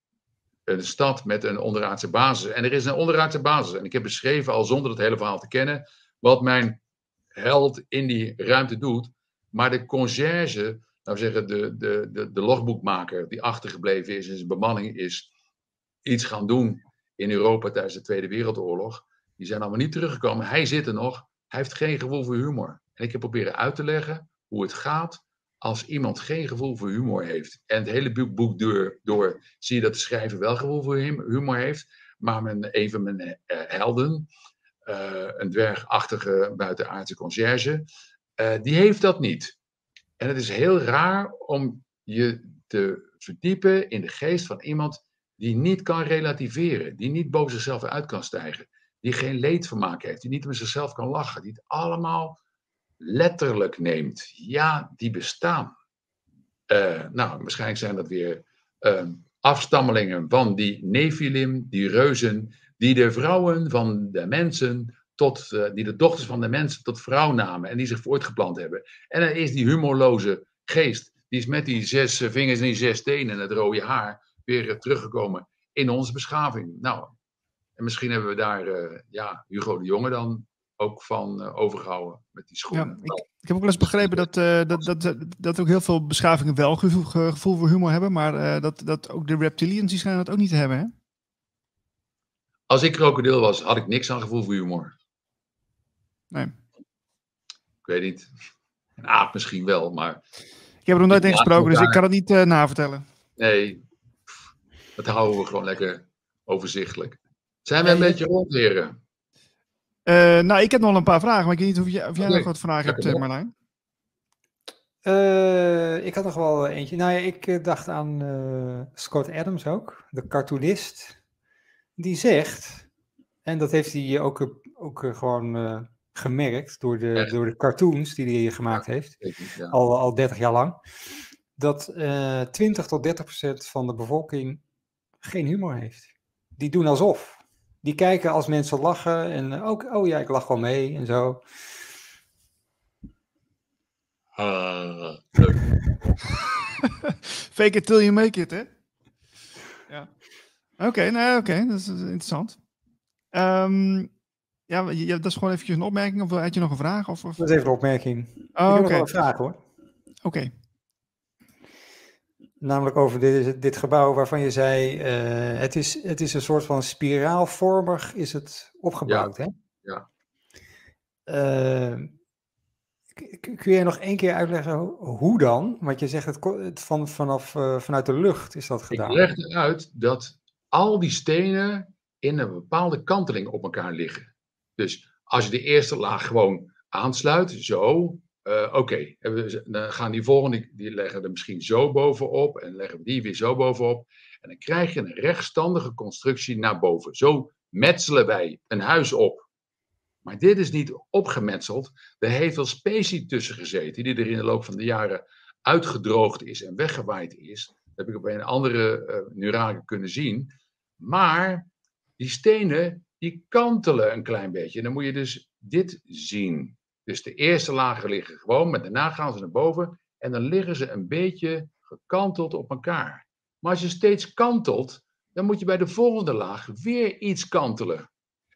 ja. een stad met een onderaardse basis. En er is een onderaardse basis. En ik heb beschreven, al zonder het hele verhaal te kennen, wat mijn held in die ruimte doet. Maar de conciërge, nou zeggen, de, de, de, de logboekmaker die achtergebleven is in zijn bemanning, is iets gaan doen in Europa tijdens de Tweede Wereldoorlog. Die zijn allemaal niet teruggekomen. Hij zit er nog. Hij heeft geen gevoel voor humor. En ik heb proberen uit te leggen hoe het gaat als iemand geen gevoel voor humor heeft. En het hele boek door, door zie je dat de schrijver wel gevoel voor humor heeft. Maar mijn, een van mijn uh, helden, uh, een dwergachtige buitenaardse conciërge, uh, die heeft dat niet. En het is heel raar om je te verdiepen in de geest van iemand die niet kan relativeren, die niet boven zichzelf uit kan stijgen, die geen leedvermaak heeft, die niet met zichzelf kan lachen, die het allemaal letterlijk neemt, ja, die bestaan. Uh, nou, waarschijnlijk zijn dat weer uh, afstammelingen van die Nephilim, die reuzen, die de vrouwen van de mensen tot, uh, die de dochters van de mensen tot vrouw namen en die zich voortgeplant hebben. En dan is die humorloze geest, die is met die zes vingers en die zes tenen en het rode haar weer teruggekomen in onze beschaving. Nou, en misschien hebben we daar, ja, Hugo de Jonge dan ook van uh, overgehouden met die schoenen. Ja, ik, ik, heb ook wel eens begrepen dat, uh, dat, dat, dat ook heel veel beschavingen wel gevoel, gevoel voor humor hebben, maar dat, dat ook de reptilians die schijnen dat ook niet te hebben, hè? Als ik krokodil was, had ik niks aan gevoel voor humor. Nee. Ik weet niet. Een aap misschien wel, maar... Ik heb er nog nooit in gesproken, dus ik kan het niet navertellen. Nee, dat houden we gewoon lekker overzichtelijk. Zijn we een beetje rondleren? Uh, nou, ik heb nog een paar vragen, maar ik weet niet of, je, of jij nog wat vragen hebt, uh, Marlijn. Uh, ik had nog wel eentje. Nou ja, ik dacht aan Scott Adams ook, de cartoonist. Die zegt, en dat heeft hij ook, ook gewoon gemerkt door de, door de cartoons die hij gemaakt heeft, ja. al, al 30 jaar lang, dat 20 tot 30 procent van de bevolking geen humor heeft. Die doen alsof die kijken als mensen lachen en ook, oh ja, ik lach wel mee en zo. Uh, Fake it till you make it, hè? Ja. Oké, okay, nou, oké, dat is interessant. Um, ja, dat is gewoon eventjes een opmerking, of had je nog een vraag? Of, of... Dat is even een opmerking. Oh, ik heb nog wel een vraag, hoor. Oké. Namelijk over dit, dit gebouw waarvan je zei, uh, het, is, het is een soort van spiraalvormig is het opgebouwd, ja. hè? Ja. Uh, kun je nog één keer uitleggen hoe dan? Want je zegt het, het van, vanaf, uh, vanuit de lucht is dat gedaan. Ik leg eruit dat al die stenen in een bepaalde kanteling op elkaar liggen. Dus als je de eerste laag gewoon aansluit, zo, uh, oké, dan gaan die volgende, die leggen er misschien zo bovenop en leggen we die weer zo bovenop. En dan krijg je een rechtstandige constructie naar boven. Zo metselen wij een huis op. Maar dit is niet opgemetseld. Er heeft wel specie tussen gezeten, die er in de loop van de jaren uitgedroogd is en weggewaaid is. Dat heb ik op een andere uh, nuragen kunnen zien. Maar die stenen, die kantelen een klein beetje. En dan moet je dus dit zien. Dus de eerste lagen liggen gewoon, maar daarna gaan ze naar boven. En dan liggen ze een beetje gekanteld op elkaar. Maar als je steeds kantelt, dan moet je bij de volgende laag weer iets kantelen.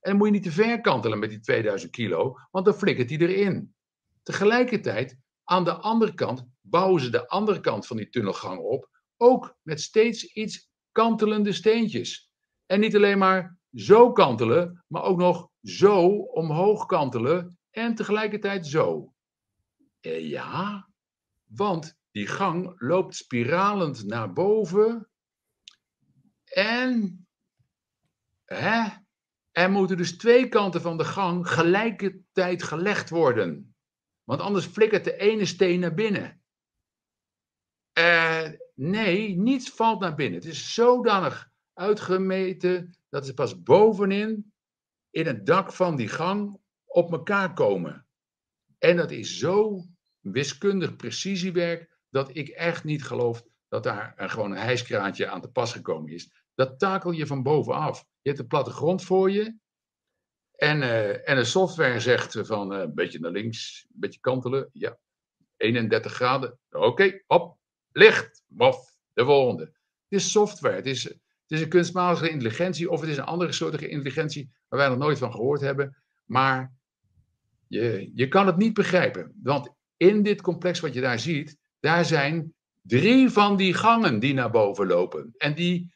En dan moet je niet te ver kantelen met die 2000 kilo, want dan flikkert die erin. Tegelijkertijd, aan de andere kant, bouwen ze de andere kant van die tunnelgang op, ook met steeds iets kantelende steentjes. En niet alleen maar zo kantelen, maar ook nog zo omhoog kantelen en tegelijkertijd zo. Eh, ja, want die gang loopt spiralend naar boven en hè, er moeten dus twee kanten van de gang gelijkertijd gelegd worden. Want anders flikkert de ene steen naar binnen. Uh, nee, niets valt naar binnen. Het is zodanig uitgemeten dat ze pas bovenin in het dak van die gang op elkaar komen. En dat is zo wiskundig precisiewerk dat ik echt niet geloof dat daar gewoon een hijskraantje aan te pas gekomen is. Dat takel je van bovenaf. Je hebt de plattegrond voor je. En, uh, en de software zegt van uh, een beetje naar links, een beetje kantelen. Ja, 31 graden. Oké, hop, licht. Waf, de volgende. Het is software. Het is, het is een kunstmatige intelligentie of het is een andere soortige intelligentie waar wij nog nooit van gehoord hebben. Maar je, je kan het niet begrijpen. Want in dit complex wat je daar ziet, daar zijn drie van die gangen die naar boven lopen. En die,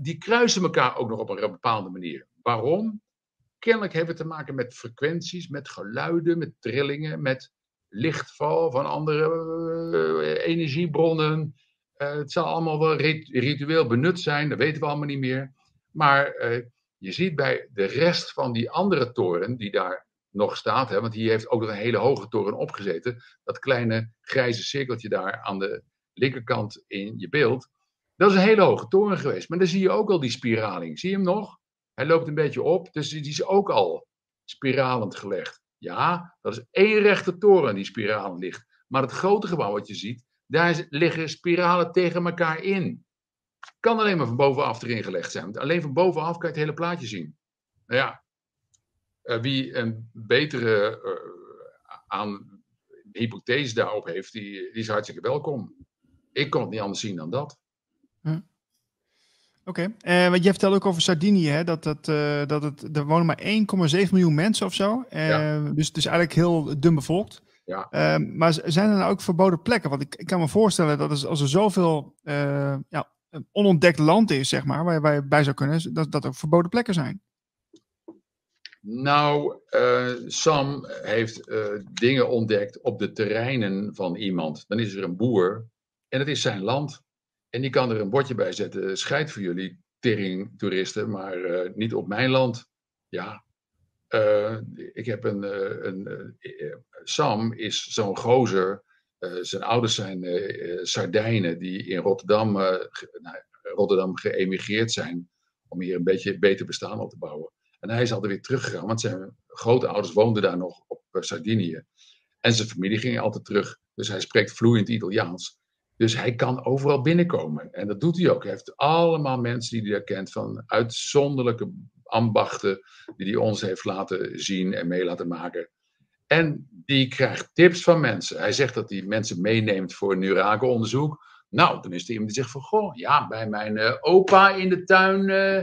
die kruisen elkaar ook nog op een bepaalde manier. Waarom? Kennelijk hebben we te maken met frequenties, met geluiden, met trillingen, met lichtval van andere uh, energiebronnen. Uh, het zal allemaal wel ritueel benut zijn, dat weten we allemaal niet meer. Maar uh, je ziet bij de rest van die andere toren die daar nog staat, hè, want die heeft ook nog een hele hoge toren opgezeten, dat kleine grijze cirkeltje daar aan de linkerkant in je beeld, dat is een hele hoge toren geweest. Maar dan zie je ook al die spiraling. Zie je hem nog? Hij loopt een beetje op, dus die is ook al spiralend gelegd. Ja, dat is één rechte toren die spiralend ligt. Maar het grote gebouw wat je ziet, daar liggen spiralen tegen elkaar in. Kan alleen maar van bovenaf erin gelegd zijn. Alleen van bovenaf kan je het hele plaatje zien. Nou ja, wie een betere uh, aan hypothese daarop heeft, die, die is hartstikke welkom. Ik kon het niet anders zien dan dat. Hm. Oké, okay. uh, want je vertelde ook over Sardinië, hè? Dat, dat, uh, dat het, er wonen maar 1,7 miljoen mensen of zo. Uh, ja. Dus het is eigenlijk heel dun bevolkt. Ja. maar zijn er nou ook verboden plekken? Want ik, ik kan me voorstellen dat als, als er zoveel ja, onontdekt land is, zeg maar, waar, waar je bij zou kunnen, dat dat ook verboden plekken zijn. Nou, uh, Sam heeft uh, dingen ontdekt op de terreinen van iemand. Dan is er een boer en het is zijn land. En die kan er een bordje bij zetten. Scheid voor jullie, tering toeristen, maar uh, niet op mijn land. Ja, ik heb een. een Sam is zo'n gozer. zijn ouders zijn Sardijnen die in Rotterdam, nou, Rotterdam geëmigreerd zijn. om hier een beetje beter bestaan op te bouwen. En hij is altijd weer teruggegaan, want zijn grootouders woonden daar nog op eh, Sardinië. En zijn familie ging altijd terug. Dus hij spreekt vloeiend Italiaans. Dus hij kan overal binnenkomen. En dat doet hij ook. Hij heeft allemaal mensen die hij kent van uitzonderlijke ambachten die hij ons heeft laten zien en mee laten maken. En die krijgt tips van mensen. Hij zegt dat hij mensen meeneemt voor een neurakenonderzoek. Nou, dan is er iemand die zegt van, goh, ja, bij mijn uh, opa in de tuin... Uh,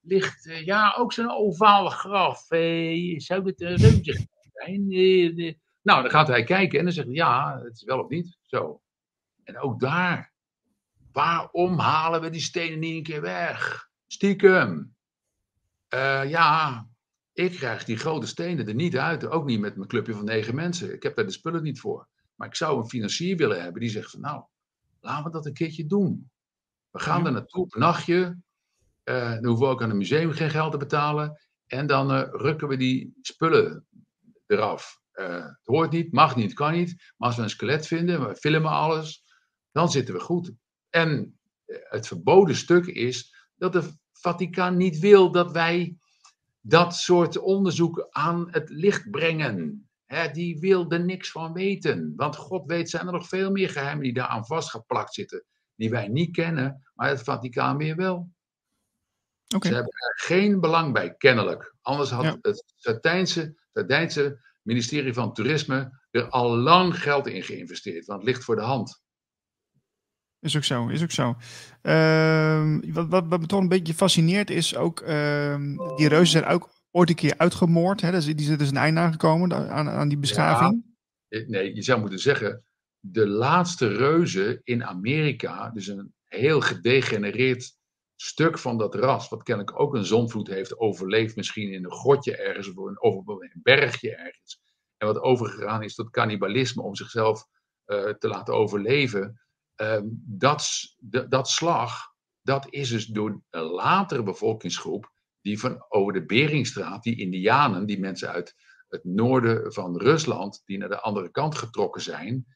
ligt uh, ja, ook zo'n ovaal graf. Uh, zou het een reuntje zijn? Nou, dan gaat hij kijken en dan zegt hij, ja, het is wel of niet. Zo. En ook daar, waarom halen we die stenen niet een keer weg? Stiekem. ja, ik krijg die grote stenen er niet uit. Ook niet met mijn clubje van negen mensen. Ik heb daar de spullen niet voor. Maar ik zou een financier willen hebben die zegt van, nou, laten we dat een keertje doen. We gaan er naartoe, een nachtje. Uh, dan hoeven we ook aan het museum geen geld te betalen. En dan uh, rukken we die spullen eraf. Uh, het hoort niet, mag niet, kan niet. Maar als we een skelet vinden, we filmen alles, dan zitten we goed. En het verboden stuk is dat de Vaticaan niet wil dat wij dat soort onderzoek aan het licht brengen. die wil er niks van weten. Want God weet, zijn er nog veel meer geheimen die daar aan vastgeplakt zitten. Die wij niet kennen, maar het Vaticaan weer wel. Ze hebben er geen belang bij, kennelijk. Anders had het Latijnse ministerie van Toerisme er al lang geld in geïnvesteerd. Want het ligt voor de hand. Is ook zo, is ook zo. Uh, wat, wat, wat me toch een beetje fascineert is ook, uh, die reuzen zijn ook ooit een keer uitgemoord. Hè? Dus die zijn dus een einde aangekomen aan, aan die beschaving. Ja, nee, je zou moeten zeggen, de laatste reuzen in Amerika, dus een heel gedegenereerd stuk van dat ras, wat kennelijk ook een zonvloed heeft overleefd, misschien in een grotje ergens of een, een bergje ergens. En wat overgegaan is tot cannibalisme om zichzelf uh, te laten overleven. Uh, dat, dat slag, dat is dus door een latere bevolkingsgroep, die van over de Beringstraat, die Indianen, die mensen uit het noorden van Rusland, die naar de andere kant getrokken zijn,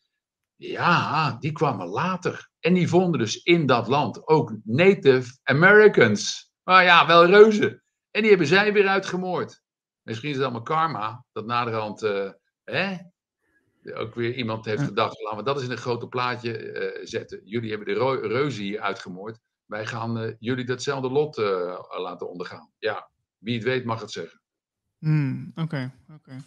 ja, die kwamen later. En die vonden dus in dat land ook Native Americans. Maar ja, wel reuzen. En die hebben zij weer uitgemoord. Misschien is het allemaal karma, dat naderhand, uh, hè, ook weer iemand heeft gedacht, laten we dat eens in een grote plaatje uh, zetten. Jullie hebben de reuzen hier uitgemoord. Wij gaan uh, jullie datzelfde lot laten ondergaan. Ja, wie het weet mag het zeggen. Hmm, oké, okay, oké. Okay.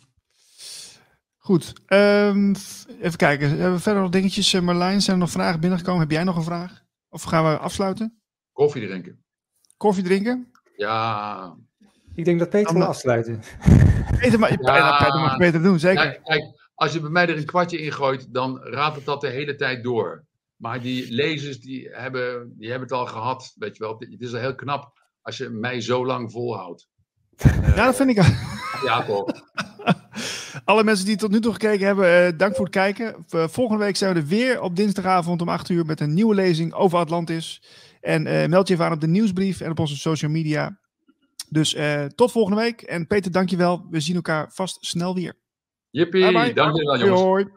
Goed, um, even kijken. Hebben we verder nog dingetjes? Uh, Marlijn, zijn er nog vragen binnengekomen? Heb jij nog een vraag? Of gaan we afsluiten? Koffie drinken. Koffie drinken? Ja. Ik denk dat Peter wil afsluiten. Peter, maar, ja, Peter mag beter doen, zeker. Kijk, kijk, als je bij mij er een kwartje ingooit, dan raadt het dat de hele tijd door. Maar die lezers, die hebben, die hebben het al gehad, weet je wel. Het is al heel knap als je mij zo lang volhoudt. Ja, dat vind ik. Ja, toch. Alle mensen die tot nu toe gekeken hebben, uh, dank voor het kijken. Uh, volgende week zijn we er weer op dinsdagavond om 8 uur met een nieuwe lezing over Atlantis. En uh, meld je even aan op de nieuwsbrief en op onze social media. Dus tot volgende week. En Peter, dankjewel. We zien elkaar vast snel weer. Jippie, dankjewel jongens. Hoi.